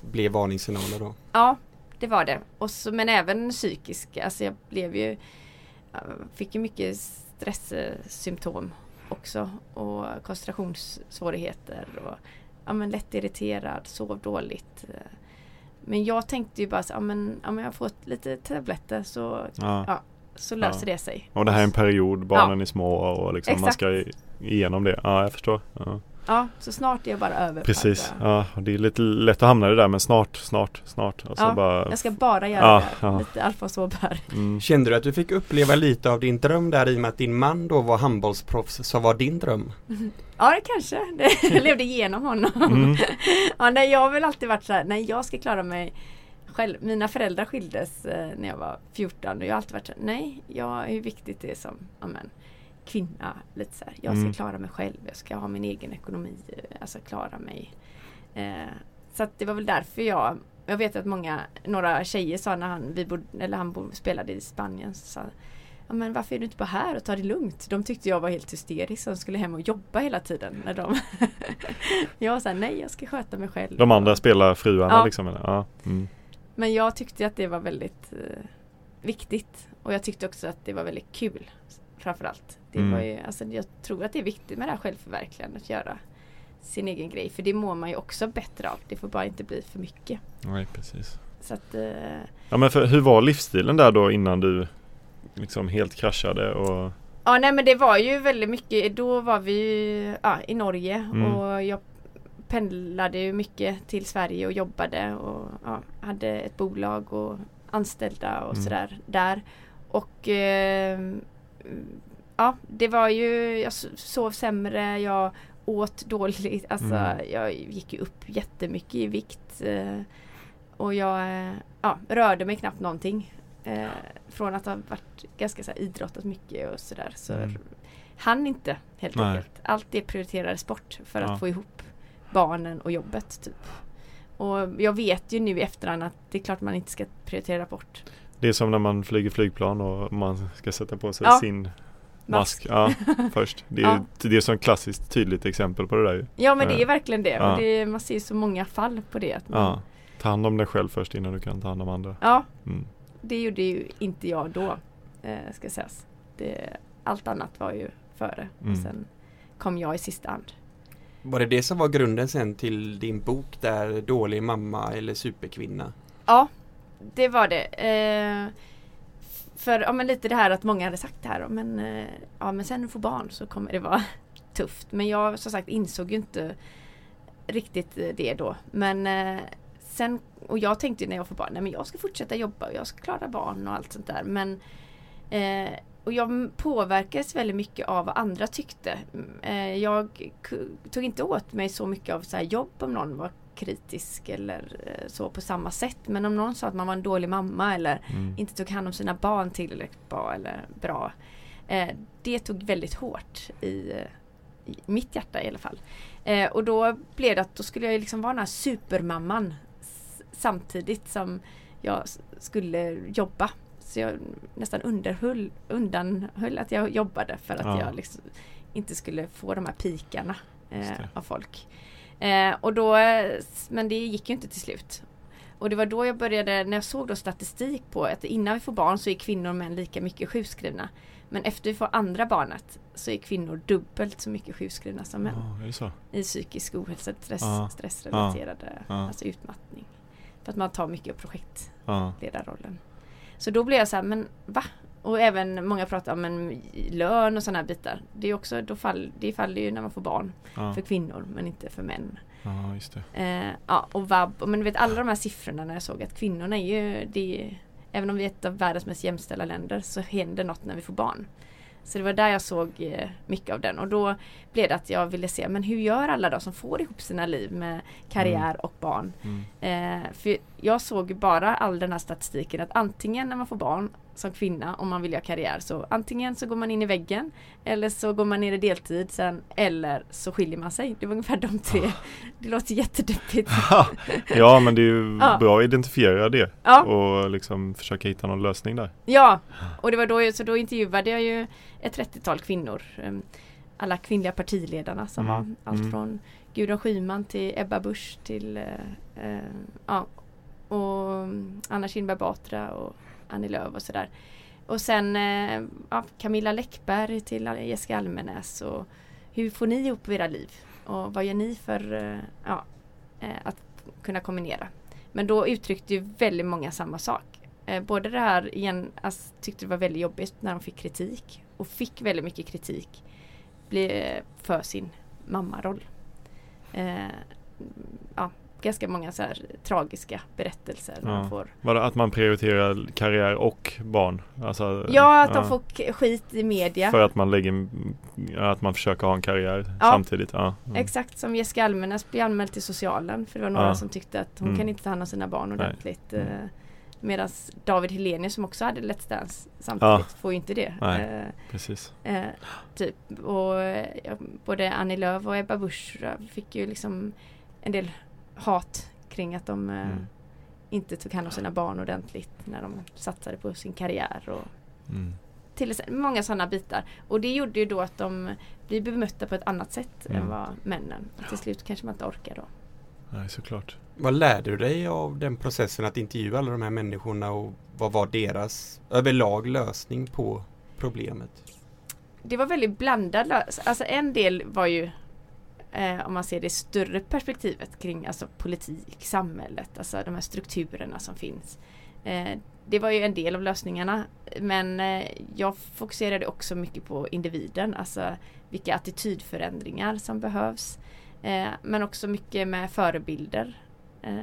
blev varningssignaler då. Ja, det var det. Och så, men även psykiska. Alltså jag blev ju jag Fick ju mycket stresssymptom också. Och koncentrationssvårigheter. Och, ja, men lätt irriterad, sov dåligt. Men jag tänkte ju bara så, ja, men, ja, men jag får lite tabletter så, Ja. Ja. så löser Ja. det sig. Och det här är en period, barnen är små och liksom man ska igenom det. Ja, jag förstår. Ja. Ja, så snart är jag bara över. Precis. Ja, och det är lite lätt att hamna i det där men snart, snart, snart. Och så Ja, bara, Jag ska bara göra Ja, det. ja. Lite Alfons Åberg. mm. Kände du att du fick uppleva lite av din dröm där i och med att din man då var handbollsproffs som var din dröm? Ja, det kanske. Det jag levde igenom honom. Mm. Ja, nej, jag har väl alltid varit så här, nej jag ska klara mig själv. Mina föräldrar skildes eh, när jag var 14 och jag har alltid varit så här, nej, jag, hur viktigt det är som amen, kvinna. Lite så här, jag ska Mm. klara mig själv, jag ska ha min egen ekonomi, eh, alltså klara mig. Eh, så att det var väl därför jag, jag vet att många, några tjejer sa när han, vi bodde, eller han bo, spelade i Spanien, så sa Ja, men varför är du inte bara här och tar det lugnt? De tyckte jag var helt hysterisk som skulle hem och jobba hela tiden. När de jag var såhär, nej jag ska sköta mig själv. De andra spelar fruarna Ja. liksom? Eller? Ja. Mm. Men jag tyckte att det var väldigt eh, viktigt. Och jag tyckte också att det var väldigt kul. Framförallt. Det Mm. var ju, alltså, jag tror att det är viktigt med det här självförverkligandet. Att göra sin egen grej. För det mår man ju också bättre av. Det får bara inte bli för mycket. Nej, precis. Så att, eh, Ja men för, hur var livsstilen där då innan du liksom helt kraschade och Ja nej men det var ju väldigt mycket, då var vi ju ja, i Norge Mm. och jag pendlade ju mycket till Sverige och jobbade och ja, hade ett bolag och anställda och Mm. sådär där. Och eh, ja det var ju, jag sov sämre, jag åt dåligt, alltså Mm. jag gick ju upp jättemycket i vikt. Eh, och jag eh, ja, rörde mig knappt någonting. Eh, från att ha varit ganska så här, idrottat mycket och sådär. Så Mm. han inte helt Nej. enkelt. Allt det prioriterades bort för att Ja. få ihop barnen och jobbet. Typ. Och jag vet ju nu i efterhand att det är klart man inte ska prioritera bort. Det är som när man flyger flygplan och man ska sätta på sig Ja. sin mask ja, först. Det är, Ja. det är som ett klassiskt tydligt exempel på det där. Ja men det är verkligen det. Ja. Och det man ser så många fall på det. Att man, Ja. Ta hand om dig själv först innan du kan ta hand om andra. ja, Mm. det gjorde ju inte jag då. Eh, ska sägas. Det, allt annat var ju före. Mm. Och sen kom jag i sista hand. Var det det som var grunden sen till din bok där Dålig mamma eller superkvinna? Ja, det var det. Eh, för ja, men lite det här att många hade sagt det här. Men, eh, ja, men sen du får barn så kommer det vara tufft. Men jag som sagt insåg ju inte riktigt eh, det då. Men eh, sen, och jag tänkte när jag får barn, nej men jag ska fortsätta jobba och jag ska klara barn och allt sånt där. Men eh, och jag påverkades väldigt mycket av vad andra tyckte. Mm, eh, jag tog inte åt mig så mycket av så här jobb om någon var kritisk eller eh, så på samma sätt. Men om någon sa att man var en dålig mamma eller Mm. inte tog hand om sina barn tillräckligt bra eller bra. Eh, det tog väldigt hårt i, eh, i mitt hjärta i alla fall. Eh, och då blev det att då skulle jag liksom vara den här supermamman samtidigt som jag skulle jobba. Så jag nästan underhöll, undanhöll att jag jobbade för att Ja. jag liksom inte skulle få de här pikarna eh, av folk. Eh, och då, men det gick ju inte till slut. Och det var då jag började, när jag såg då statistik på att innan vi får barn så är kvinnor och män lika mycket sjukskrivna. Men efter vi får andra barnet så är kvinnor dubbelt så mycket sjukskrivna som män. Ja? I psykisk ohälsa, stress, Ja. stressrelaterade, Ja. alltså utmattning. För att man tar mycket av projektledarrollen. Så då blev jag så här, men va? Och även många pratar om en lön och sådana här bitar. Det är också, då fall, det faller ju när man får barn Ja. för kvinnor men inte för män. ja, just det. Eh, ja, och vab, men du vet alla de här siffrorna när jag såg att kvinnorna är ju, det är, även om vi är ett av världens mest jämställda länder så händer något när vi får barn. Så det var där jag såg eh, mycket av den och då blev det att jag ville se men hur gör alla då som får ihop sina liv med karriär Mm. och barn. Mm. Eh, för jag såg bara all den här statistiken att antingen när man får barn som kvinna om man vill göra karriär så antingen så går man in i väggen eller så går man ner i deltid sen eller så skiljer man sig. Det var ungefär de tre. Ah. Det låter jättedeppigt. ja men det är ju Ja. bra att identifiera det Ja, och liksom försöka hitta någon lösning där. ja. och det var då, så då intervjuade jag ju ett 30-tal kvinnor. em, Alla kvinnliga partiledarna som Mm, var allt mm. från Gudrun Schyman till Ebba Busch till eh, eh, ja, och mm, Anna Kinberg Batra och Annie Lööf och sådär. Och sen eh, ja, Camilla Läckberg till Jessica Almenäs och hur får ni ihop era liv? Och vad gör ni för eh, ja, eh, att kunna kombinera? Men då uttryckte ju väldigt många samma sak. Eh, både det här igen, alltså, tyckte det var väldigt jobbigt när de fick kritik och fick väldigt mycket kritik eh, för sin mammaroll. Eh, ja, ganska många så här tragiska berättelser. Ja. får Vadå, att man prioriterar karriär och barn? Alltså, Ja, att de får skit i media. För att man lägger, att man försöker ha en karriär Ja. samtidigt? Ja. Mm. Exakt som Jessica Almenäs blev anmäld till socialen för det var några Ja. som tyckte att hon Mm. kan inte ta hand om sina barn ordentligt. Mm. Eh, Medan David Helenius som också hade Let's Dance samtidigt får ju inte det. Nej. Eh, Precis. Eh, typ. Och ja, både Annie Lööf och Ebba Busch eh, fick ju liksom en del hat kring att de eh, Mm. inte tog hand om sina barn ordentligt när de satsade på sin karriär. Och Mm. till många sådana bitar. Och det gjorde ju då att de blir bemötta på ett annat sätt Mm. än vad männen. Och till slut kanske man inte orkar då. Nej, såklart. Vad lärde du dig av den processen att intervjua alla de här människorna och vad var deras överlag lösning på problemet? det var väldigt blandad lös- Alltså en del var ju eh, om man ser det större perspektivet kring alltså politik, samhället, alltså de här strukturerna som finns. Eh, det var ju en del av lösningarna men eh, jag fokuserade också mycket på individen, alltså vilka attitydförändringar som behövs. Eh, men också mycket med förebilder eh,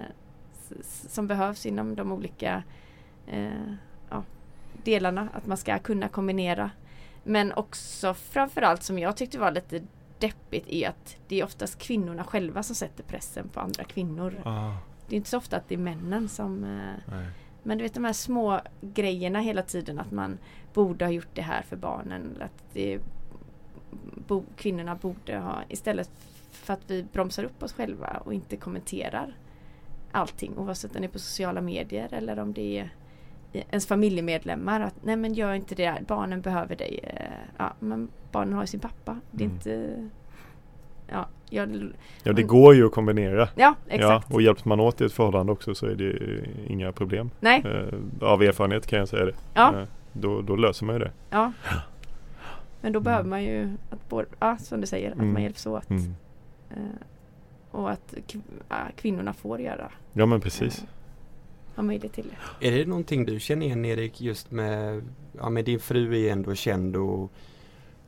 som behövs inom de olika eh, ja, delarna, att man ska kunna kombinera men också framförallt som jag tyckte var lite deppigt är att det är oftast kvinnorna själva som sätter pressen på andra kvinnor. Ah, Det är inte så ofta att det är männen som eh, nej. Men du vet de här små grejerna hela tiden att man borde ha gjort det här för barnen. Att det, bo, kvinnorna borde ha istället för att vi bromsar upp oss själva och inte kommenterar allting oavsett om det är på sociala medier eller om det är ens familjemedlemmar att nej men gör inte det, barnen behöver dig. Eh, Ja, men barnen har ju sin pappa. Det är Mm. inte Ja, jag, Ja, det går ju att kombinera. ja exakt. Ja, och hjälps man åt i ett förhållande också så är det inga problem. nej, Eh, av erfarenhet kan jag säga det. ja. Eh, då, då löser man ju det. Ja. Men då Mm. behöver man ju att både, ja, som du säger, att Mm. man hjälps åt. Mm. Eh, och att kvinnorna får göra, Ja men precis. Ha möjlighet till det. Är det någonting du känner igen Erik just med, ja men din fru är ändå känd och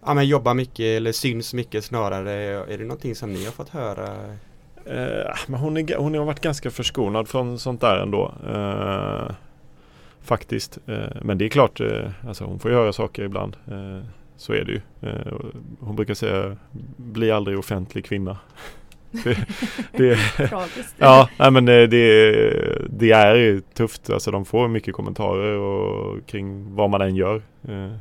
ja, men jobbar mycket eller syns mycket snarare. Är det någonting som ni har fått höra? Eh, men hon, är, hon har varit ganska förskonad från sånt där ändå. Eh, faktiskt. Eh, men det är klart, eh, alltså hon får göra saker ibland. Eh, så är det ju. Eh, hon brukar säga, bli aldrig offentlig kvinna. Det. Ja, nej, men eh, det, det är tufft. Alltså de får mycket kommentarer och kring vad man än gör. Eh,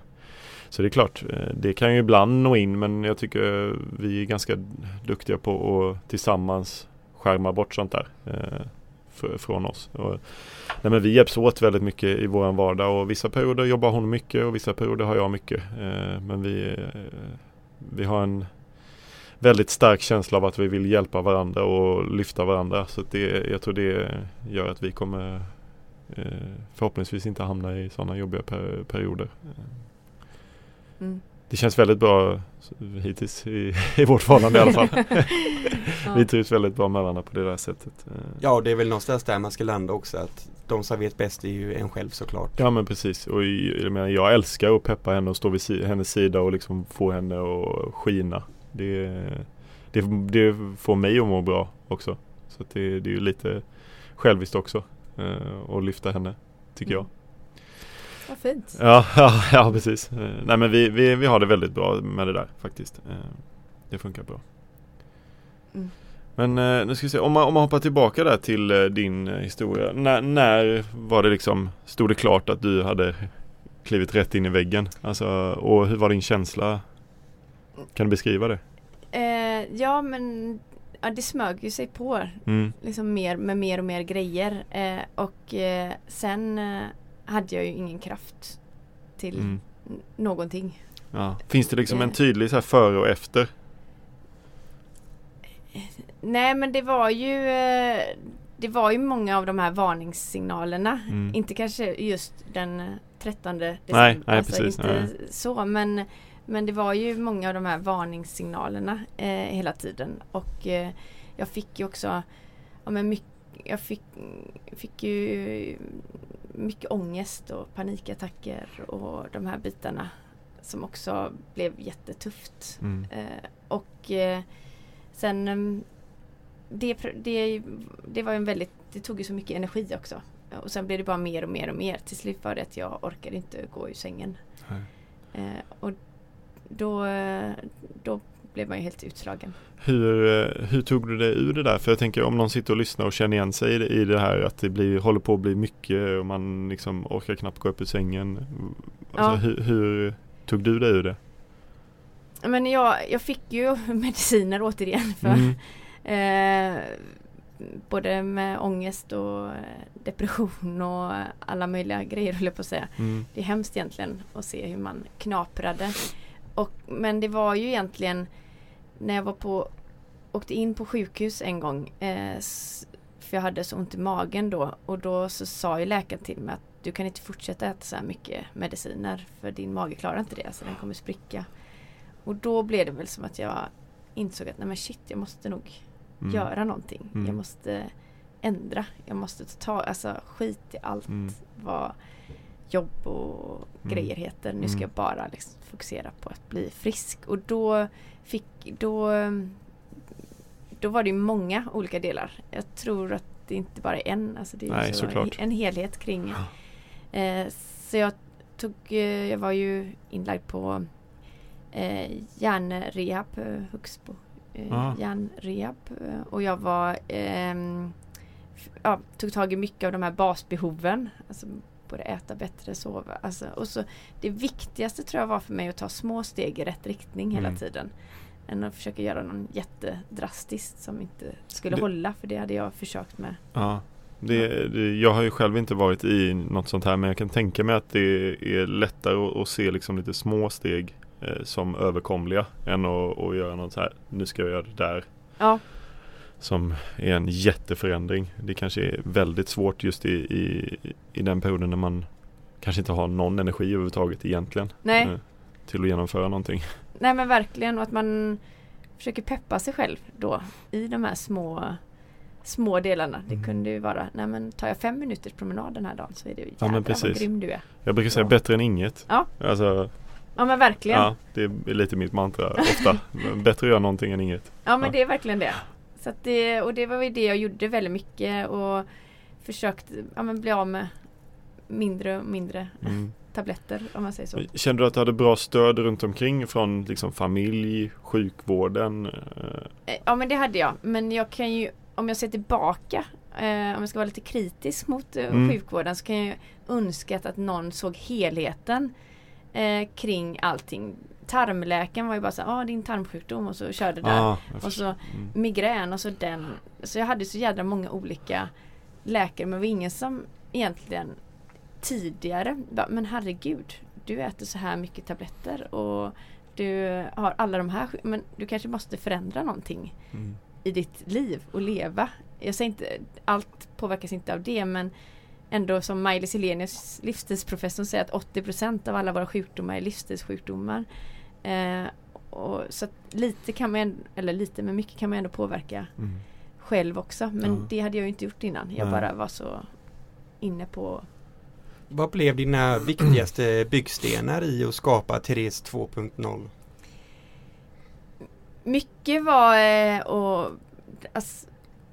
Så det är klart, eh, det kan ju ibland nå in men jag tycker vi är ganska duktiga på att tillsammans skärma bort sånt där fr- från oss. Och, nej, men vi hjälps åt väldigt mycket i våran vardag och vissa perioder jobbar hon mycket och vissa perioder har jag mycket. Men vi, vi har en väldigt stark känsla av att vi vill hjälpa varandra och lyfta varandra. Så att det, jag tror det gör att vi kommer eh, förhoppningsvis inte hamna i sådana jobbiga per, perioder. Mm. Det känns väldigt bra hittills i, i vårt förhållande i alla fall. Ja. Vi trivs väldigt bra med varandra på det där sättet. Eh, Ja, och det är väl någonstans där man ska landa också att de som vet bäst är ju en själv såklart. Ja men precis och jag, menar, jag älskar att peppa henne och stå vid si- hennes sida och liksom få henne att skina. Det, det, det får mig att må bra också. Så det, det är ju lite själviskt också. Eh, att lyfta henne tycker jag. Vad fint. Ja, ja, ja precis. Eh, Nej men vi, vi, vi har det väldigt bra med det där faktiskt. Eh, Det funkar bra. Mm. Men nu ska vi se, om man, om man hoppar tillbaka där till din historia. När, när var det liksom, stod det klart att du hade klivit rätt in i väggen? Alltså, och hur var din känsla? Kan du beskriva det? Eh, ja men ja, det smög ju sig på Mm. liksom mer med mer och mer grejer. Eh, och eh, sen eh, hade jag ju ingen kraft till Mm. någonting. Ja. Finns det liksom en Eh. tydlig så här före och efter? Nej men det var ju eh, Det var ju många av de här varningssignalerna. Mm. Inte kanske just den eh, 13 december. Nej, nej, alltså precis, Inte nej. så men Men det var ju många av de här varningssignalerna eh, hela tiden. Och eh, jag fick ju också ja, men mycket, Jag fick, fick ju mycket ångest och panikattacker och de här bitarna. Som också blev jättetufft. Mm. Eh, och eh, sen ehm, det, det, det var en väldigt, det tog ju så mycket energi också. Och sen blev det bara mer och mer och mer. Till slut var det att jag orkade inte gå ur sängen. Eh, och då, då blev man ju helt utslagen. Hur, eh, hur tog du dig ur det där? För jag tänker om någon sitter och lyssnar och känner igen sig i det, i det här att det blir, håller på att bli mycket och man liksom orkar knappt gå upp ur sängen. Alltså, Ja. hur, hur tog du dig ur det? Men jag, jag fick ju mediciner återigen för Mm. Eh, både med ångest och eh, depression och alla möjliga grejer höll jag på att säga. Mm. Det är hemskt egentligen att se hur man knaprade. Och, men det var ju egentligen när jag var på åkte in på sjukhus en gång eh, för jag hade så ont i magen då och då så sa ju läkaren till mig att du kan inte fortsätta äta så här mycket mediciner för din mage klarar inte det så den kommer spricka. Och då blev det väl som att jag insåg att nej men shit jag måste nog Mm. göra någonting. Mm. Jag måste ändra. Jag måste ta alltså skit i allt Mm. vad jobb och Mm. grejer heter. Nu ska Mm. jag bara liksom fokusera på att bli frisk. Och då fick, då, då var det många olika delar. Jag tror att det inte bara är en, alltså det är Nej, såklart. en helhet kring. Eh, så jag tog, eh, jag var ju inlagd på eh, hjärnrehab, eh, Huxbo eh, hjärnrehab. Eh, och jag var ehm, ja, tog tag i mycket av de här basbehoven. Alltså både äta bättre, sova. Alltså, och så, det viktigaste tror jag var för mig att ta små steg i rätt riktning hela Mm. tiden. Än att försöka göra någon jättedrastiskt som inte skulle Det- hålla. För det hade jag försökt med. Ja. Det, det, jag har ju själv inte varit i något sånt här men jag kan tänka mig att det är lättare att, att se liksom lite små steg eh, som överkomliga än att, att göra något så här, nu ska jag göra det där. Ja, Som är en jätteförändring. Det kanske är väldigt svårt just i, i, i den perioden när man kanske inte har någon energi överhuvudtaget egentligen. nej. eh, Till att genomföra någonting. Nej men verkligen och att man försöker peppa sig själv då i de här små små delarna. Det Mm. kunde ju vara, nej men tar jag fem minuters promenad den här dagen så är det ju Ja, men jävlar vad precis. grym du är. Jag brukar säga Ja. bättre än inget. Ja. Alltså, Ja men verkligen. Ja, ja, det är lite mitt mantra ofta. bättre att göra någonting än inget. men Ja. det är verkligen det. Så det. Och det var ju det jag gjorde väldigt mycket och försökte ja, men bli av med mindre och mindre Mm. tabletter om man säger så. Kände du att du hade bra stöd runt omkring från liksom familj, sjukvården? Eh, Eh, Ja men det hade jag. Men jag kan ju, om jag ser tillbaka, eh, om jag ska vara lite kritisk mot eh, Mm. sjukvården så kan jag önska att någon såg helheten eh, kring allting. Tarmläkaren var ju bara så ah din tarmsjukdom och så körde där. ah, och så Mm. migrän och så den. Så jag hade så jädra många olika läkare men det var ingen som egentligen tidigare bara, men herregud du äter så här mycket tabletter och du har alla de här men du kanske måste förändra någonting Mm. i ditt liv och leva. Jag säger inte, allt påverkas inte av det men ändå som Maj-Lis Helenius livsstilsprofessor säger att 80% av alla våra sjukdomar är livsstilssjukdomar. Eh, och så lite kan man, eller lite men mycket kan man ändå påverka Mm. själv också. Men Ja. det hade jag ju inte gjort innan. Jag Nej. bara var så inne på Vad blev dina viktigaste byggstenar i att skapa Therese 2.0? Mycket var eh, och, ass,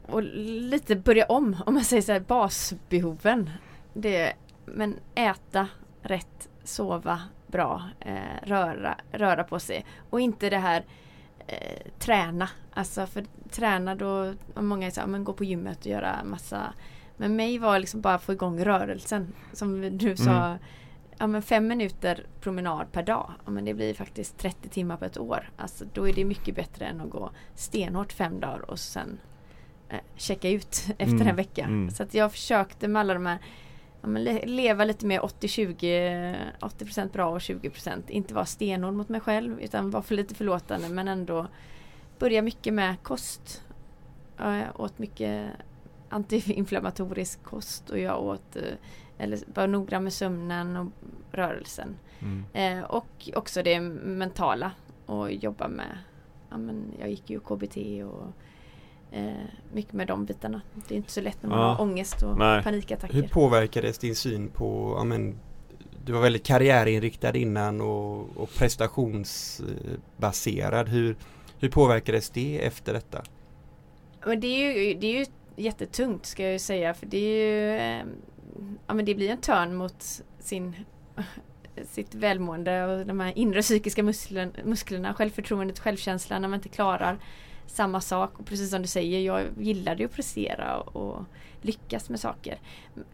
och lite börja om om man säger så här basbehoven. Det, men äta rätt, sova bra, eh, röra, röra på sig och inte det här eh, träna. Alltså för träna då, många säger men gå på gymmet och göra massa Men mig var liksom bara få igång rörelsen. Som du sa Mm. Ja men fem minuter promenad per dag. Ja, men det blir faktiskt 30 timmar på ett år. Alltså då är det mycket bättre än att gå stenhårt fem dagar och sen eh, checka ut efter Mm, en vecka. mm. Så att jag försökte med alla de här ja, leva lite mer 80-20 80% bra och 20% inte vara stenhård mot mig själv utan vara för lite förlåtande men ändå börja mycket med kost. Ja, Jag åt mycket antiinflammatorisk kost och jag åt eh, eller var noggrann med sömnen och rörelsen. Mm. Eh, och också det mentala och jobba med ja, men jag gick ju KBT och mycket med de bitarna. Det är inte så lätt när man Ja. har ångest och Nej. panikattacker. Hur påverkades din syn på, ja men du var väldigt karriärinriktad innan och, och prestationsbaserad. Hur, hur påverkades det efter detta? Men det är ju, det är ju jättetungt ska jag ju säga för det är ju eh, Ja men det blir en törn mot sin sitt välmående och de här inre psykiska musklen, musklerna, självförtroendet, självkänslan när man inte klarar samma sak. Och precis som du säger, jag gillade ju att prestera och, och lyckas med saker.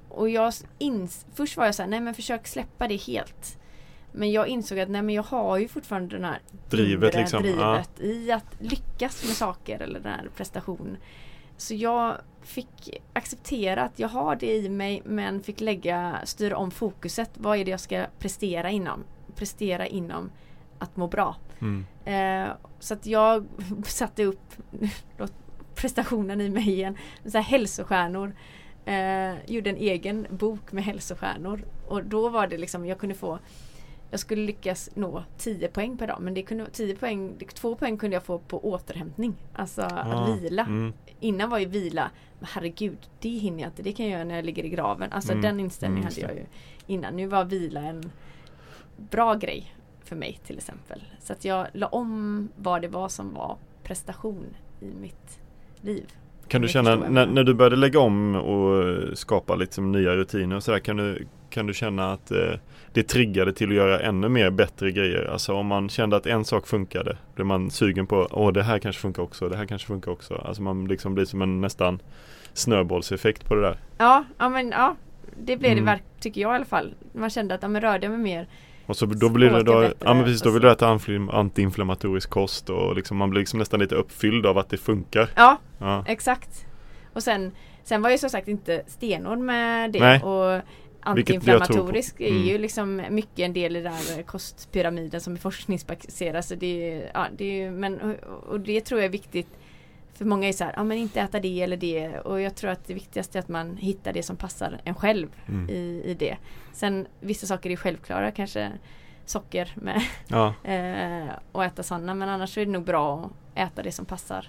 Och jag ins först var jag så här, nej men försök släppa det helt. Men jag insåg att nej men jag har ju fortfarande den här Drivet liksom. Ja. drivet i att lyckas med saker eller den här prestation. Så jag fick acceptera att jag har det i mig men fick lägga, styra om fokuset. Vad är det jag ska prestera inom? Prestera inom att må bra. Mm. Eh, så att jag satte upp prestationen i mig igen. Så här hälsostjärnor. Eh, gjorde en egen bok med hälsostjärnor. Och då var det liksom, jag kunde få jag skulle lyckas nå 10 poäng per dag men det kunde 10 poäng, 2 poäng kunde jag få på återhämtning. Alltså Ah. vila. Mm. Innan var ju vila, men herregud det hinner jag inte, det kan jag göra när jag ligger i graven. Alltså Mm. den inställningen Mm, hade jag ju innan. Nu var vila en bra grej för mig till exempel. Så att jag la om vad det var som var prestation i mitt liv. Kan du känna, när, när du började lägga om och skapa liksom nya rutiner och sådär, kan du, kan du känna att eh, det triggade till att göra ännu mer bättre grejer? Alltså om man kände att en sak funkade, blev man sugen på, åh det här kanske funkar också, det här kanske funkar också. Alltså man liksom blir som en nästan snöbollseffekt på det där. Ja, ja men ja. Det blev Mm. det tycker jag i alla fall. Man kände att ja, men rörde jag mig mer. Och så då blir det då, ja men precis, då vill du äta anfli- antiinflammatorisk kost och liksom man blir liksom nästan lite uppfylld av att det funkar. Ja, Ja. exakt. Och sen, sen var jag som sagt inte stenhård med det. Nej. Och antiinflammatorisk är Mm. ju liksom mycket en del i den här kostpyramiden som är forskningsbaserad. Så det, är- ja, det är, men, och, och det tror jag är viktigt. För många är så här, ja men inte äta det eller det. Och jag tror att det viktigaste är att man hittar det som passar en själv Mm. i, i det. Sen vissa saker är självklara, kanske socker med ja. eh, och äta sådana. Men annars är det nog bra att äta det som passar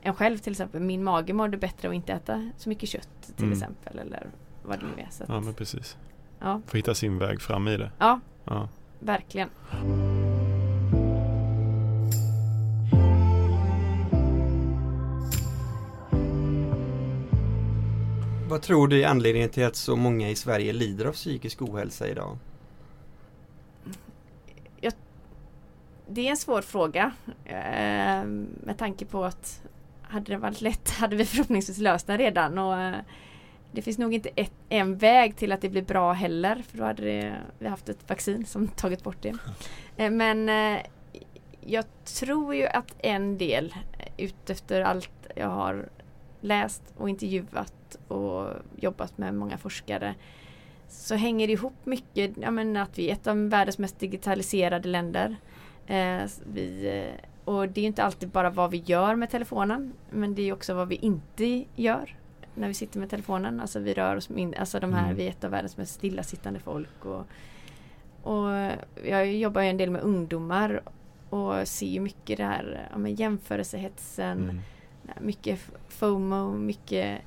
en själv till exempel. Min mage mådde bättre att inte äta så mycket kött till Mm. exempel. Eller vad det nu är. Så ja men precis. ja, Få hitta sin väg fram i det. ja, Ja. verkligen. Vad tror du är anledningen till att så många i Sverige lider av psykisk ohälsa idag? Det är en svår fråga. Eh, med tanke på att hade det varit lätt hade vi förhoppningsvis löst den redan. Och, eh, det finns nog inte ett, en väg till att det blir bra heller. För då hade det, vi haft ett vaccin som tagit bort det. Eh, men eh, jag tror ju att en del eh, utefter allt jag har läst och intervjuat och jobbat med många forskare så hänger det ihop mycket, ja men att vi är ett av världens mest digitaliserade länder. Eh, vi, eh, och det är inte alltid bara vad vi gör med telefonen men det är också vad vi inte gör när vi sitter med telefonen. Alltså vi rör oss mindre, alltså de här, Mm. vi är ett av världens mest stillasittande folk. Och, och jag jobbar ju en del med ungdomar och ser ju mycket det här ja, men jämförelsehetsen, Mm. Mycket FOMO, mycket,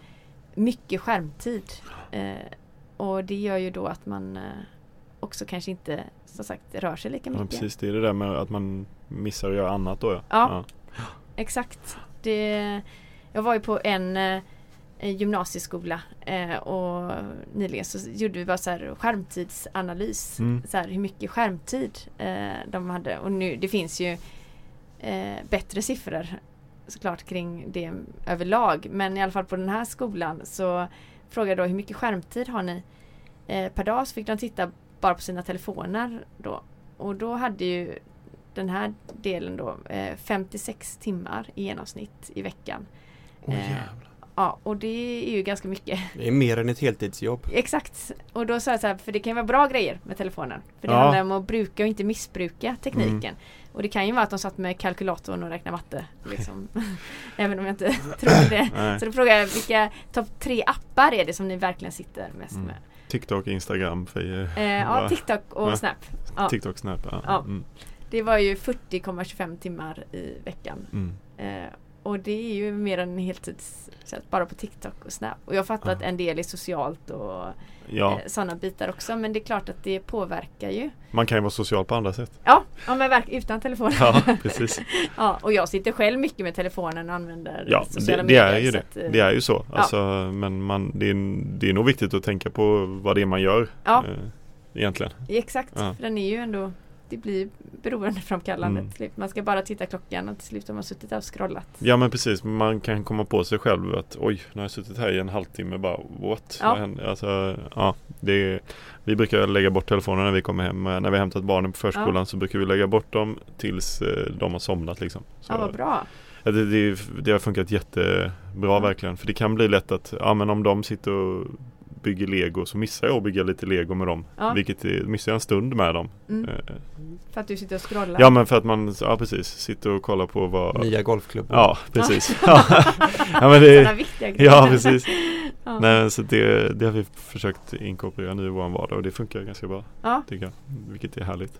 mycket skärmtid. Eh, och det gör ju då att man eh, också kanske inte som sagt rör sig lika Ja, mycket. precis, det är det där med att man missar att göra annat då ja. Ja. Exakt. Det, jag var ju på en, eh, eh, gymnasieskola eh, och nyligen så gjorde vi bara så här skärmtidsanalys. Mm. Så här, hur mycket skärmtid eh, de hade och nu det finns ju eh, bättre siffror såklart kring det överlag men i alla fall på den här skolan så frågade jag då hur mycket skärmtid har ni eh, per dag så fick de titta bara på sina telefoner då och då hade ju den här delen då eh, 56 timmar i genomsnitt i veckan. Åh, Eh. Ja, och det är ju ganska mycket. Det är mer än ett heltidsjobb. Exakt. Och då sa jag så här, för det kan ju vara bra grejer med telefonen. För det Ja. handlar om att bruka och inte missbruka tekniken. Och det kan ju vara att de satt med kalkylatorn och räknade matte. Liksom. Även om jag inte tror det. Nej. Så då frågar jag vilka topp tre appar är det som ni verkligen sitter mest Mm. med? TikTok, Instagram, för, Eh, ja? TikTok och Va? Snap. Ja, TikTok, Snap. Ja. Ja. Mm. det var ju 40,25 timmar i veckan. Mm. Eh, och det är ju mer än en heltidstjänst bara på TikTok och Snap. Och jag fattar Ja. att en del är socialt och Ja, eh, sådana bitar också. Men det är klart att det påverkar ju. man kan ju vara social på andra sätt. Ja, ja men verk- utan telefon. Ja, precis. ja, och jag sitter själv mycket med telefonen och använder Ja, sociala det, det medier. är ju det. att, eh, Det är ju så. Alltså, men man, det, är, det är nog viktigt att tänka på vad det är man gör. Ja. Eh, egentligen. Exakt, Ja. för den är ju ändå det blir beroendeframkallande Mm. till slut. Man ska bara titta klockan och till slut har man suttit där och scrollat. Ja men precis, man kan komma på sig själv att oj, nu har jag suttit här i en halvtimme bara what? Ja. Vad händer? Alltså, ja, är, vi brukar lägga bort telefonen när vi kommer hem. Eh, När vi har hämtat barnen på förskolan Ja. så brukar vi lägga bort dem tills eh, de har somnat liksom. Så, Ja, vad bra. det, det, det har funkat jättebra Ja. verkligen. För det kan bli lätt att, ja men om de sitter och bygger lego så missar jag att bygga lite lego med dem. Ja. Vilket är, missar jag en stund med dem. Mm. Eh, För att du sitter och scrollar. Ja men för att man, ja precis, sitter och kollar på vad Nya golfklubbar. Ja precis. ja, ja men det, viktiga grejer. Ja precis. Ja. Nej, så det, det har vi försökt inkorporera nu i vår vardag och det funkar ganska bra Ja. tycker jag. Vilket är härligt.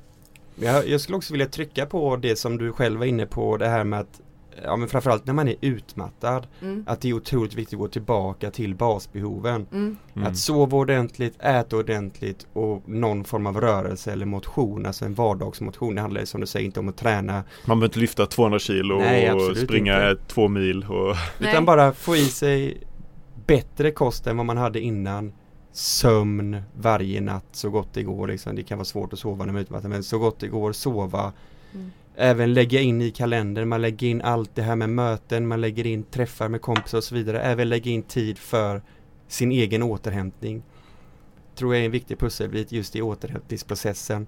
Jag, jag skulle också vilja trycka på det som du själv var inne på det här med att Ja men framförallt när man är utmattad Mm. Att det är otroligt viktigt att gå tillbaka till basbehoven Mm. Mm. Att sova ordentligt, äta ordentligt och någon form av rörelse eller motion, alltså en vardagsmotion. Det handlar som du säger inte om att träna Man behöver inte lyfta 200 kilo Nej, och springa inte. två mil och Nej. Utan bara få i sig bättre kost än vad man hade innan. Sömn varje natt så gott det går. Liksom. Det kan vara svårt att sova när man är utmattad men så gott det går sova. Mm. Även lägga in i kalendern, man lägger in allt det här med möten, man lägger in träffar med kompisar och så vidare. Även lägga in tid för sin egen återhämtning. Tror jag är en viktig pusselbit just i återhämtningsprocessen.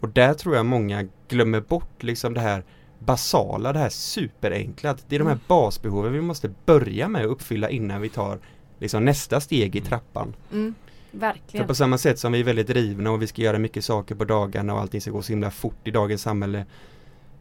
Och där tror jag många glömmer bort liksom det här basala, det här superenkla. Det är de här Mm. basbehoven vi måste börja med att uppfylla innan vi tar liksom nästa steg i Mm. trappan. Mm. För Verkligen. på samma sätt som vi är väldigt drivna och vi ska göra mycket saker på dagarna och allting ska gå så himla fort i dagens samhälle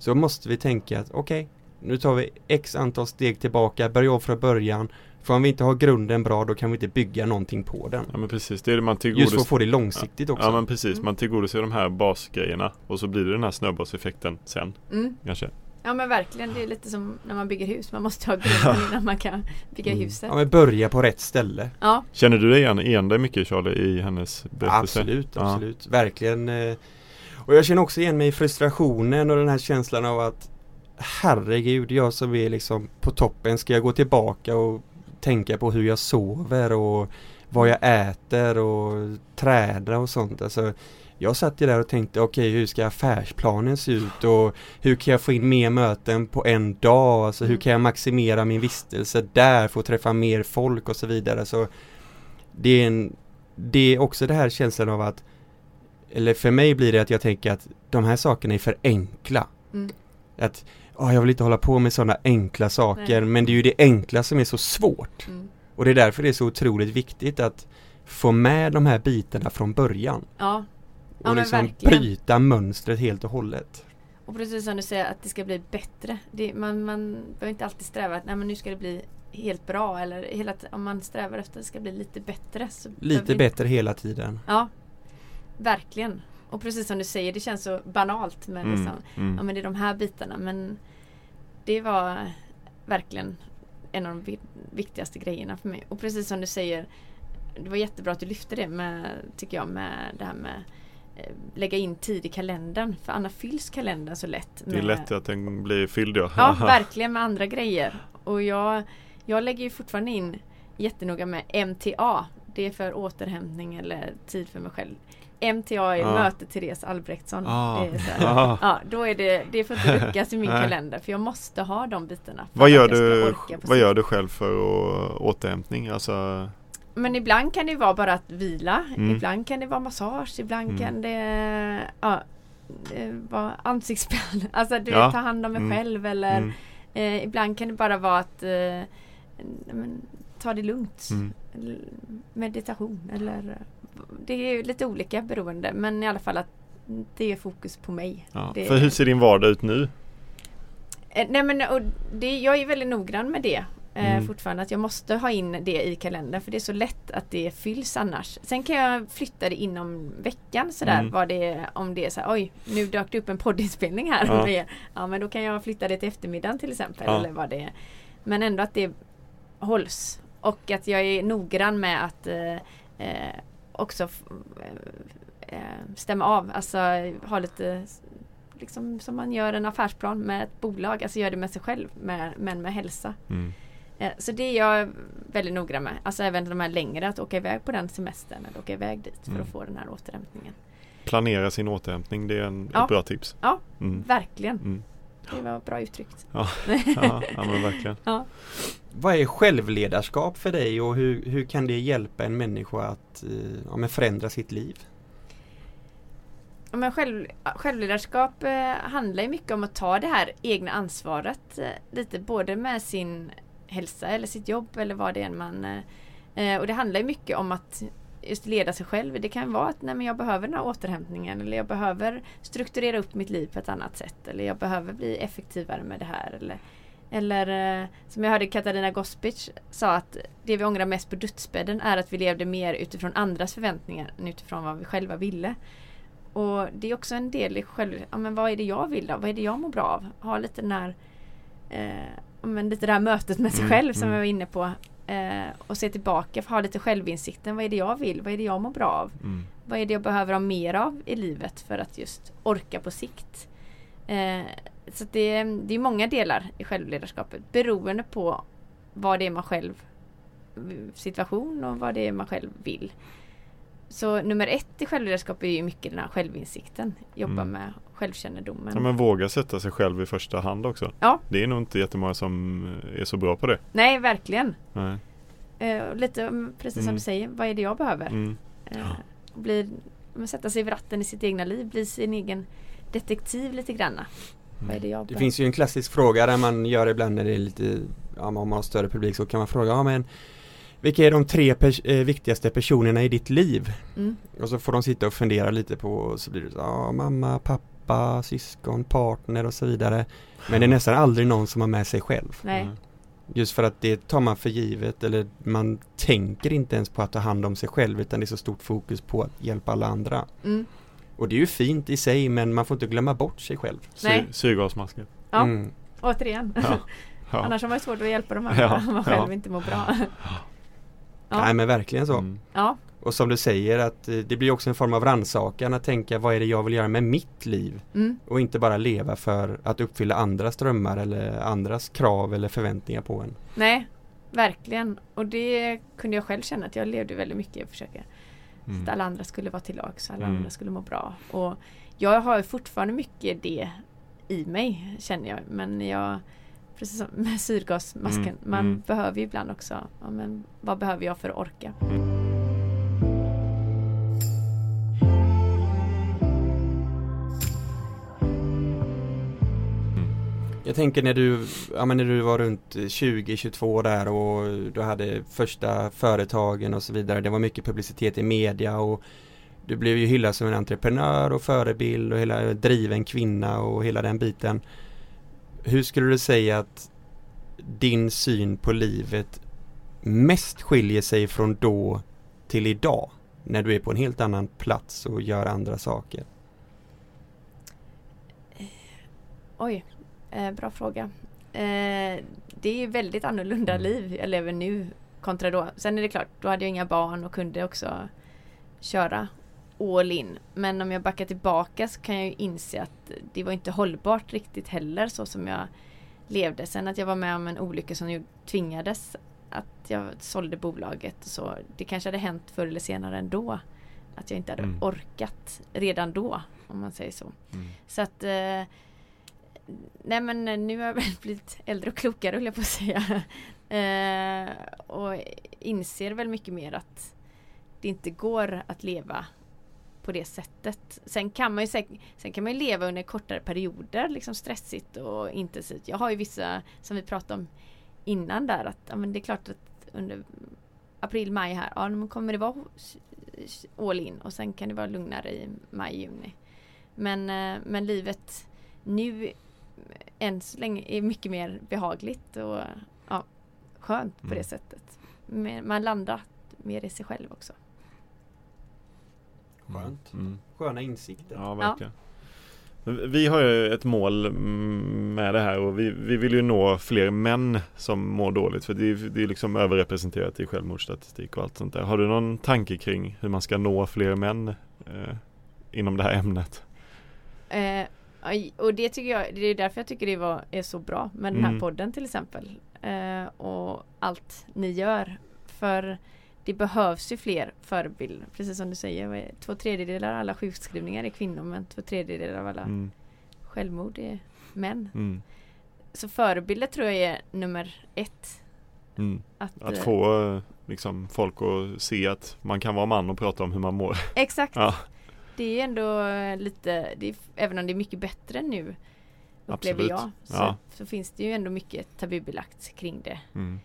Så måste vi tänka att okej, nu tar vi x antal steg tillbaka, börja om från början För om vi inte har grunden bra då kan vi inte bygga någonting på den Ja men precis, det är det man Just för tillgodoser att få det långsiktigt också Ja men precis, man tillgodoser de här basgrejerna och så blir det den här snöbollseffekten sen Mm. kanske. Ja men verkligen, det är lite som när man bygger hus. Man måste ha grunden innan man kan bygga Mm. huset. Ja men börja på rätt ställe Ja, Känner du dig igen, igen dig mycket Charlie i hennes berättelse? Absolut, Ja. absolut, verkligen eh, Och jag känner också igen mig i frustrationen och den här känslan av att Herregud, jag som är liksom på toppen, ska jag gå tillbaka och tänka på hur jag sover och vad jag äter och träda och sånt alltså Jag satt ju där och tänkte okej hur ska affärsplanen se ut och hur kan jag få in mer möten på en dag? Alltså hur Mm. kan jag maximera min vistelse där att träffa mer folk och så vidare så Det är en Det är också det här känslan av att Eller för mig blir det att jag tänker att de här sakerna är för enkla mm. Att "Åh, jag vill inte hålla på med sådana enkla saker Nej. men det är ju det enkla som är så svårt Mm. Och det är därför det är så otroligt viktigt att Få med de här bitarna från början ja. Ja, och liksom verkligen. bryta mönstret helt och hållet Och precis som du säger att det ska bli bättre. Det, man, man behöver inte alltid sträva att nej, men nu ska det bli helt bra eller hela, om man strävar efter att det ska bli lite bättre. Lite bättre hela tiden Ja, verkligen. Och precis som du säger, det känns så banalt med Mm, liksom, mm. ja men det är de här bitarna men det var verkligen en av de vi- viktigaste grejerna för mig. Och precis som du säger, det var jättebra att du lyfte det med, tycker jag, med det här med eh, lägga in tid i kalendern. För annars fylls kalendern så lätt. Det är med- lätt att den blir fylld ja. Ja, verkligen med andra grejer. Och jag, jag lägger ju fortfarande in jättenoga med MTA. Det är för återhämtning eller tid för mig själv. MTA är Ja. möte Therese Albrektsson. Ah. Ah. ja, då är det, det får inte ryckas i min kalender för jag måste ha de bitarna. Vad gör, du, vad gör du själv för att återhämtning? Alltså, Men ibland kan det vara bara att vila. Mm. Ibland kan det vara massage. Ibland Mm. kan det ja, eh, vara ansiktsbehandling. Alltså du Ja. vet, ta hand om mig Mm. själv. Eller mm, eh, ibland kan det bara vara att eh, men, ta det lugnt. mm. Meditation eller det är ju lite olika beroende men i alla fall att det är fokus på mig. Ja. Det- För hur ser din vardag ut nu? Eh, Nej men och det, jag är väldigt noggrann med det eh, Mm. fortfarande. Att jag måste ha in det i kalendern för det är så lätt att det fylls annars. Sen kan jag flytta det inom veckan sådär. Mm. Vad det, om det är så här, oj nu dök det upp en poddinspelning här. Ja. Ja. ja men då kan jag flytta det till eftermiddagen till exempel. Ja. Eller vad det är. Men ändå att det hålls. Och att jag är noggrann med att eh, eh, också eh, eh, stämma av. Alltså ha lite liksom som man gör en affärsplan med ett bolag. Alltså gör det med sig själv med, men med hälsa. Mm. Eh, Så det är jag väldigt noggrann med. Alltså även de här längre att åka iväg på den semestern eller åka iväg dit för Mm. att få den här återhämtningen. Planera sin återhämtning, det är en, Ja. ett bra tips. Ja. Mm. Verkligen. Mm. Det var bra uttryckt. Ja, ja, men verkligen. Vad är självledarskap för dig och hur, hur kan det hjälpa en människa att eh, ja, men förändra sitt liv? Ja, Men själv, självledarskap eh, handlar ju mycket om att ta det här egna ansvaret eh, lite både med sin hälsa eller sitt jobb eller vad det är man och det handlar ju mycket om att just leda sig själv. Det kan vara att nej, men jag behöver den här återhämtningen eller jag behöver strukturera upp mitt liv på ett annat sätt eller jag behöver bli effektivare med det här. Eller, eller eh, som jag hörde Katarina Gospic sa att det vi ångrar mest på dödsbädden är att vi levde mer utifrån andras förväntningar än utifrån vad vi själva ville. Och det är också en del i själv... Ja, men vad är det jag vill då? Vad är det jag mår bra av? Ha lite den här... Eh, men lite det här mötet med sig Mm, själv som mm. jag var inne på. Eh, och se tillbaka, ha lite självinsikten. Vad är det jag vill? Vad är det jag mår bra av? Mm. Vad är det jag behöver ha mer av i livet för att just orka på sikt? Eh, så det, är- det är många delar i självledarskapet beroende på vad det är man själv situation och vad det är man själv vill. Så nummer ett i självledarskap är ju mycket den här självinsikten. Jobba Mm. med självkännedomen. Ja, men våga sätta sig själv i första hand också. Ja. Det är nog inte jättemånga som är så bra på det. Nej, verkligen. Nej. Och lite mm, precis som Mm. du säger, vad är det jag behöver? Mm. Och bli, sätta sig vid ratten i sitt egna liv, bli sin egen detektiv lite granna. Vad är det jag Det finns ju en klassisk fråga där man gör ibland när det är lite, ja, om man har större publik så kan man fråga, ja men vilka är de tre pers- eh, viktigaste personerna i ditt liv? Mm. Och så får de sitta och fundera lite på, och så blir det så, ja mamma, pappa, syskon, partner och så vidare. Men det är nästan aldrig någon som har med sig själv. Nej. Mm. Just för att det tar man för givet eller man tänker inte ens på att ta hand om sig själv utan det är så stort fokus på att hjälpa alla andra. Mm. Och det är ju fint i sig men man får inte glömma bort sig själv. Nej. Sy- syrgasmasker. Ja. Mm. Återigen. Ja. Ja. Annars har man svårt att hjälpa de andra Ja, om man själv ja. inte mår bra. Ja. Nej men verkligen så. Mm. Ja, Och som du säger att eh, det blir också en form av rannsakan att tänka vad är det jag vill göra med mitt liv? mm. Och inte bara leva för att uppfylla andras drömmar eller andras krav eller förväntningar på en. nej, verkligen. Och det kunde jag själv känna att jag levde väldigt mycket i att försöka Mm. att alla andra skulle vara till lags, alla Mm. andra skulle må bra. Och jag har fortfarande mycket det i mig känner jag. Men jag, precis som med syrgasmasken, Mm, man mm. behöver ju ibland också, ja, men vad behöver jag för att orka? Jag tänker när du, ja, men när du var runt 20-22 där och du hade första företagen och så vidare. Det var mycket publicitet i media och du blev ju hyllad som en entreprenör och förebild och hela driven kvinna och hela den biten. Hur skulle du säga att din syn på livet mest skiljer sig från då till idag? När du är på en helt annan plats och gör andra saker. Oj, eh, bra fråga. Eh, det är väldigt annorlunda Mm. liv jag lever nu kontra då. Sen är det klart, då hade jag inga barn och kunde också köra all in. Men om jag backar tillbaka så kan jag ju inse att det var inte hållbart riktigt heller så som jag levde. Sen att jag var med om en olycka som tvingades att jag sålde bolaget och så. Det kanske hade hänt förr eller senare ändå. Att jag inte hade Mm. orkat redan då, om man säger så. Mm. Så att eh, Nej men eh, nu har jag väl blivit äldre och klokare höll jag på att säga. Eh, och inser väl mycket mer att det inte går att leva på det sättet. Sen kan man ju, sen kan man ju leva under kortare perioder, liksom stressigt och intensivt. Jag har ju vissa, som vi pratade om innan där, att ja, men det är klart att under april, maj här, ja men kommer det vara all in och sen kan det vara lugnare i maj, juni. Men, eh, men livet nu än så länge är mycket mer behagligt och ja, skönt på Mm. det sättet. Men Man landar mer i sig själv också. Skönt. Mm. Sköna insikter. Ja, verkligen. Men Vi har ju ett mål med det här och vi, vi vill ju nå fler män som mår dåligt för det är, det är liksom överrepresenterat i självmordsstatistik och allt sånt där. Har du någon tanke kring hur man ska nå fler män eh, inom det här ämnet? Eh, och det tycker jag, det är därför jag tycker det var, är så bra med den här Mm. podden till exempel. Eh, och allt ni gör. För det behövs ju fler förebilder. Precis som du säger, två tredjedelar av alla sjukskrivningar är kvinnor men två tredjedelar av alla Mm, självmord är män. mm, Så förebilder tror jag är nummer ett. mm. Att, Att eh, få eh, liksom, folk att se att man kan vara man och prata om hur man mår. Exakt. Ja. Det är ändå lite, är, även om det är mycket bättre nu upplever Absolut. jag. Så, Ja. så finns det ju ändå mycket tabubelagt kring det. Mm.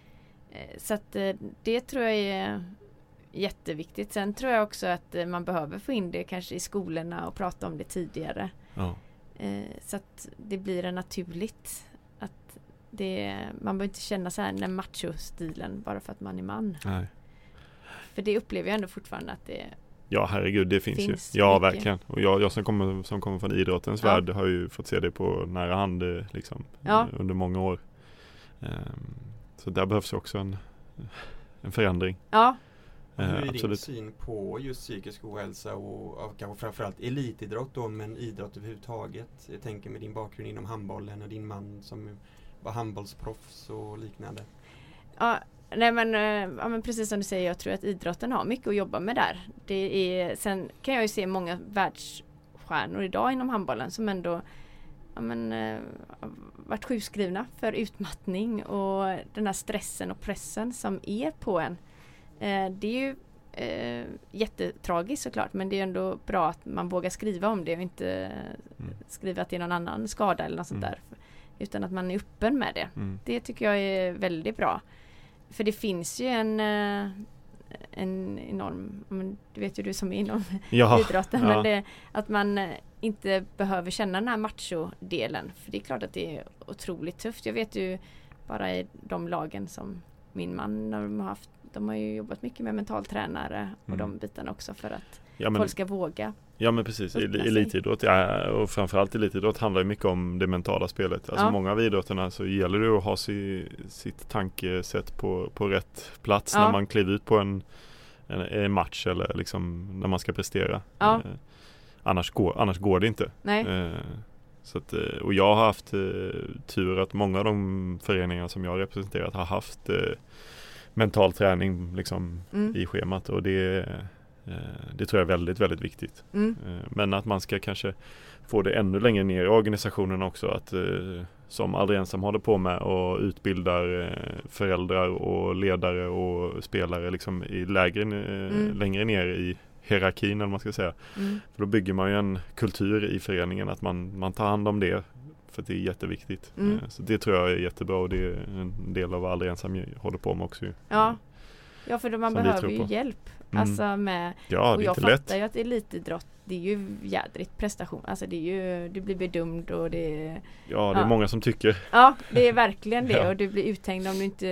Eh, Så att eh, det tror jag är jätteviktigt. Sen tror jag också att eh, man behöver få in det kanske i skolorna och prata om det tidigare. Ja. Så att det blir naturligt. Att det, man behöver inte känna så här den macho-stilen bara för att man är man. Nej. För det upplever jag ändå fortfarande att det Ja herregud det finns, Finns ju. Ja mycket. verkligen. Och jag, jag som, kommer, som kommer från idrottens Ja. värld har ju fått se det på nära hand eh, liksom, Ja. eh, under många år. Ehm, så där behövs ju också en, en förändring. Ja, Hur är Eh, din absolut. syn på just psykisk ohälsa och, och kanske framförallt elitidrott då, men idrott överhuvudtaget? Jag tänker med din bakgrund inom handbollen och din man som var handbollsproffs och liknande. Ja, nej men, eh, ja, men precis som du säger, jag tror att idrotten har mycket att jobba med där. Det är, sen kan jag ju se många världsstjärnor idag inom handbollen som ändå ja, men, eh, varit sjukskrivna för utmattning och den här stressen och pressen som är på en. Eh, det är ju eh, jättetragiskt såklart men det är ändå bra att man vågar skriva om det och inte Mm. skriva att det är någon annan skada eller något sånt Mm. där. Utan att man är öppen med det. Mm. Det tycker jag är väldigt bra. För det finns ju en, eh, en enorm, ja, du vet ju du som är inom Jaha. idrotten, ja. men det, att man eh, inte behöver känna den här macho-delen. För det är klart att det är otroligt tufft. Jag vet ju bara i de lagen som min man de har haft, de har ju jobbat mycket med mentaltränare och Mm. de bitarna också för att Ja folk ska våga. Ja men precis, elitidrott ja, och framförallt elitidrott handlar ju mycket om det mentala spelet. Alltså Ja. många av idrotterna så gäller det att ha si, sitt tankesätt på, på rätt plats Ja. när man kliver ut på en, en, en match eller liksom när man ska prestera. Ja. Eh, annars, går, annars går det inte. Eh, så att, eh, och jag har haft eh, tur att många av de föreningar som jag representerat har haft eh, mental träning liksom, mm. i schemat och det, det tror jag är väldigt, väldigt viktigt. Mm. Eh, men att man ska kanske få det ännu längre ner i organisationen också att eh, som Aldrig Ensam håller på med och utbildar eh, föräldrar och ledare och spelare liksom i lägre, eh, Mm. längre ner i hierarkin eller vad man ska säga. Mm. För då bygger man ju en kultur i föreningen att man, man tar hand om det. För att det är jätteviktigt. Mm. Eh, Så det tror jag är jättebra och det är en del av vad Aldrig Ensam håller på med också. Ja. Ja för då man behöver ju hjälp. Mm. Alltså med Ja, och det är jag fattar lätt. ju att elitidrott det är ju jädrigt prestation. Alltså det är ju, du blir bedömd och det är Ja, det är Ja. många som tycker. Ja det är verkligen det Ja. och du blir uthängd om du inte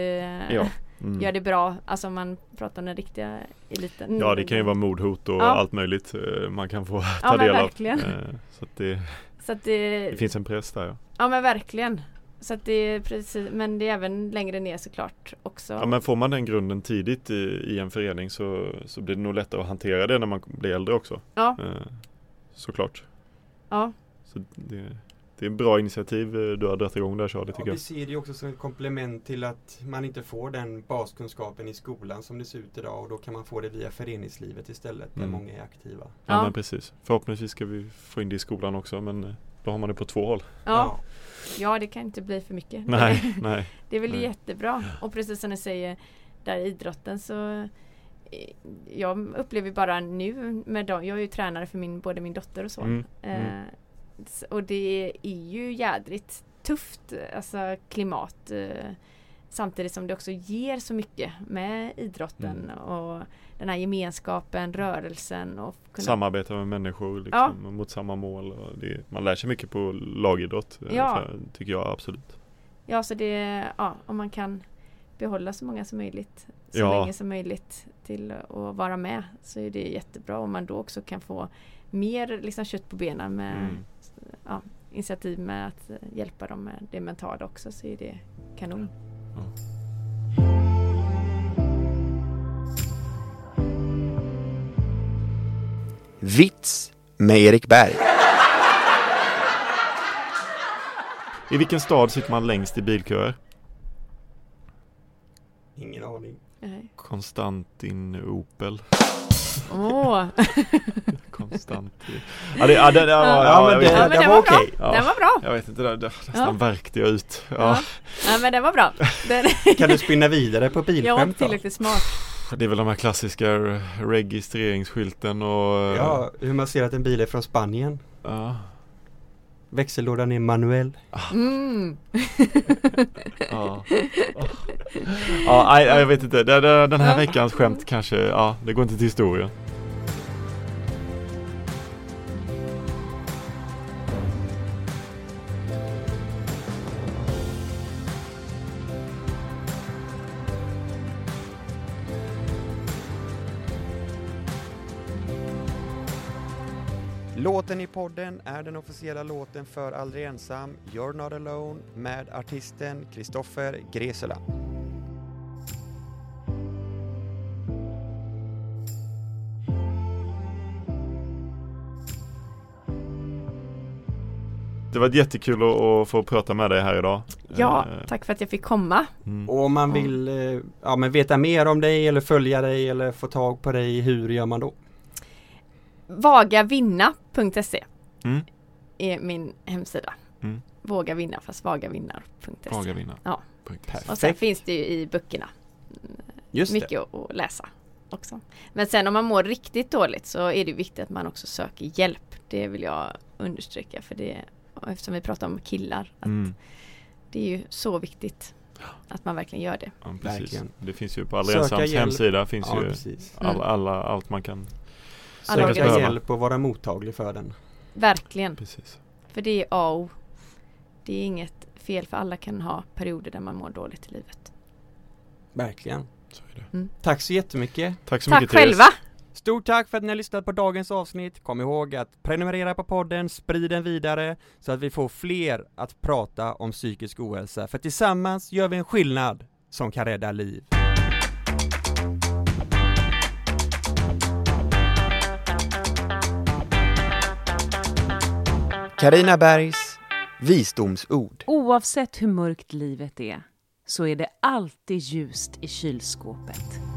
Ja. Mm. gör det bra. Alltså om man pratar om den riktiga eliten. Ja, det kan ju vara mordhot och allt möjligt eh, man kan få ta del av. verkligen. Eh, Så att det, Så att det, det finns en press där. Ja. Ja men verkligen. Så att det är precis, men det är även längre ner såklart också. ja, men får man den grunden tidigt i, i en förening så, så blir det nog lättare att hantera det när man blir äldre också. Ja. Eh, Såklart. Ja. Så det, det är en bra initiativ eh, du har dragit igång där Charlie Ja, tycker vi jag. ser det ju också som ett komplement till att man inte får den baskunskapen i skolan som det ser ut idag och då kan man få det via föreningslivet istället där Mm. många är aktiva. Ja, Ja. men precis. Förhoppningsvis ska vi få in det i skolan också men eh, då har man det på två håll. Ja, ja det kan inte bli för mycket. Nej, nej. Det är väl Nej. jättebra. Och precis som du säger, där i idrotten så eh, jag upplever bara nu med dem, jag är ju tränare för min, både min dotter och son. Mm, mm. Eh, s- och det är ju jädrigt tufft, alltså klimat. Eh, samtidigt som det också ger så mycket med idrotten Mm. och den här gemenskapen, rörelsen och kunna Samarbeta med människor liksom, mot samma mål. Det, man lär sig mycket på lagidrott. eh, Ja. Tycker jag absolut. Ja, så det, ja, om man kan behålla så många som möjligt så Ja. länge som möjligt till att vara med så är det jättebra om man då också kan få mer liksom, kött på benen med Mm. ja, initiativ med att hjälpa dem med det mentala också så är det kanon. Vits med Erik Berg. I vilken stad sitter man längst i bilköer? Ingen aning. Nej. Konstantinopel. Åh! Konstantin. Ja, det, ja, det, det, ja, Ja, ja, men det- ja, men den var okej. Ja. Den var bra! jag vet inte, det, det nästan Ja. värkte jag ut. Ja. Ja. ja men den var bra. Den, Kan du spinna vidare på jag var bilskämt inte tillräckligt smart. Det är väl de här klassiska registreringsskylten och Ja, hur man ser att en bil är från Spanien. ja, Växellådan är manuell. Mm. ja. ja jag vet inte, den här veckans skämt kanske, ja det går inte till historien. Låten i podden är den officiella låten för Aldrig Ensam, You're Not Alone med artisten Kristoffer Gresela. Det var jättekul att, att få prata med dig här idag. Ja, Eh, tack för att jag fick komma. Mm. Och om man vill eh, ja, men veta mer om dig eller följa dig eller få tag på dig, hur gör man då? Vagavinna.se Mm. är min hemsida. Mm. Våga vinna fast vagavinnar.se. Vaga vinna. Ja. Perfekt. Och sen finns det ju i böckerna Just det. mycket att, att läsa också. Men sen om man mår riktigt dåligt så är det viktigt att man också söker hjälp. Det vill jag understryka för det eftersom vi pratar om killar. Att Mm. Det är ju så viktigt att man verkligen gör det. Ja, precis. Verkligen. Det finns ju på hjälp. hemsida finns Ja, ju all, Mm. alla, allt man kan. Alla Söka hjälp och vara mottaglig för den. Verkligen. Precis. För det är A och. Det är inget fel för alla kan ha perioder där man mår dåligt i livet. Verkligen. Så är det. Mm. Tack så jättemycket. Tack så Tack mycket Therese. själva! Stort tack för att ni har lyssnat på dagens avsnitt. Kom ihåg att prenumerera på podden, sprid den vidare så att vi får fler att prata om psykisk ohälsa. För tillsammans gör vi en skillnad som kan rädda liv. Karina Bergs visdomsord. Oavsett hur mörkt livet är så är det alltid ljust i kylskåpet.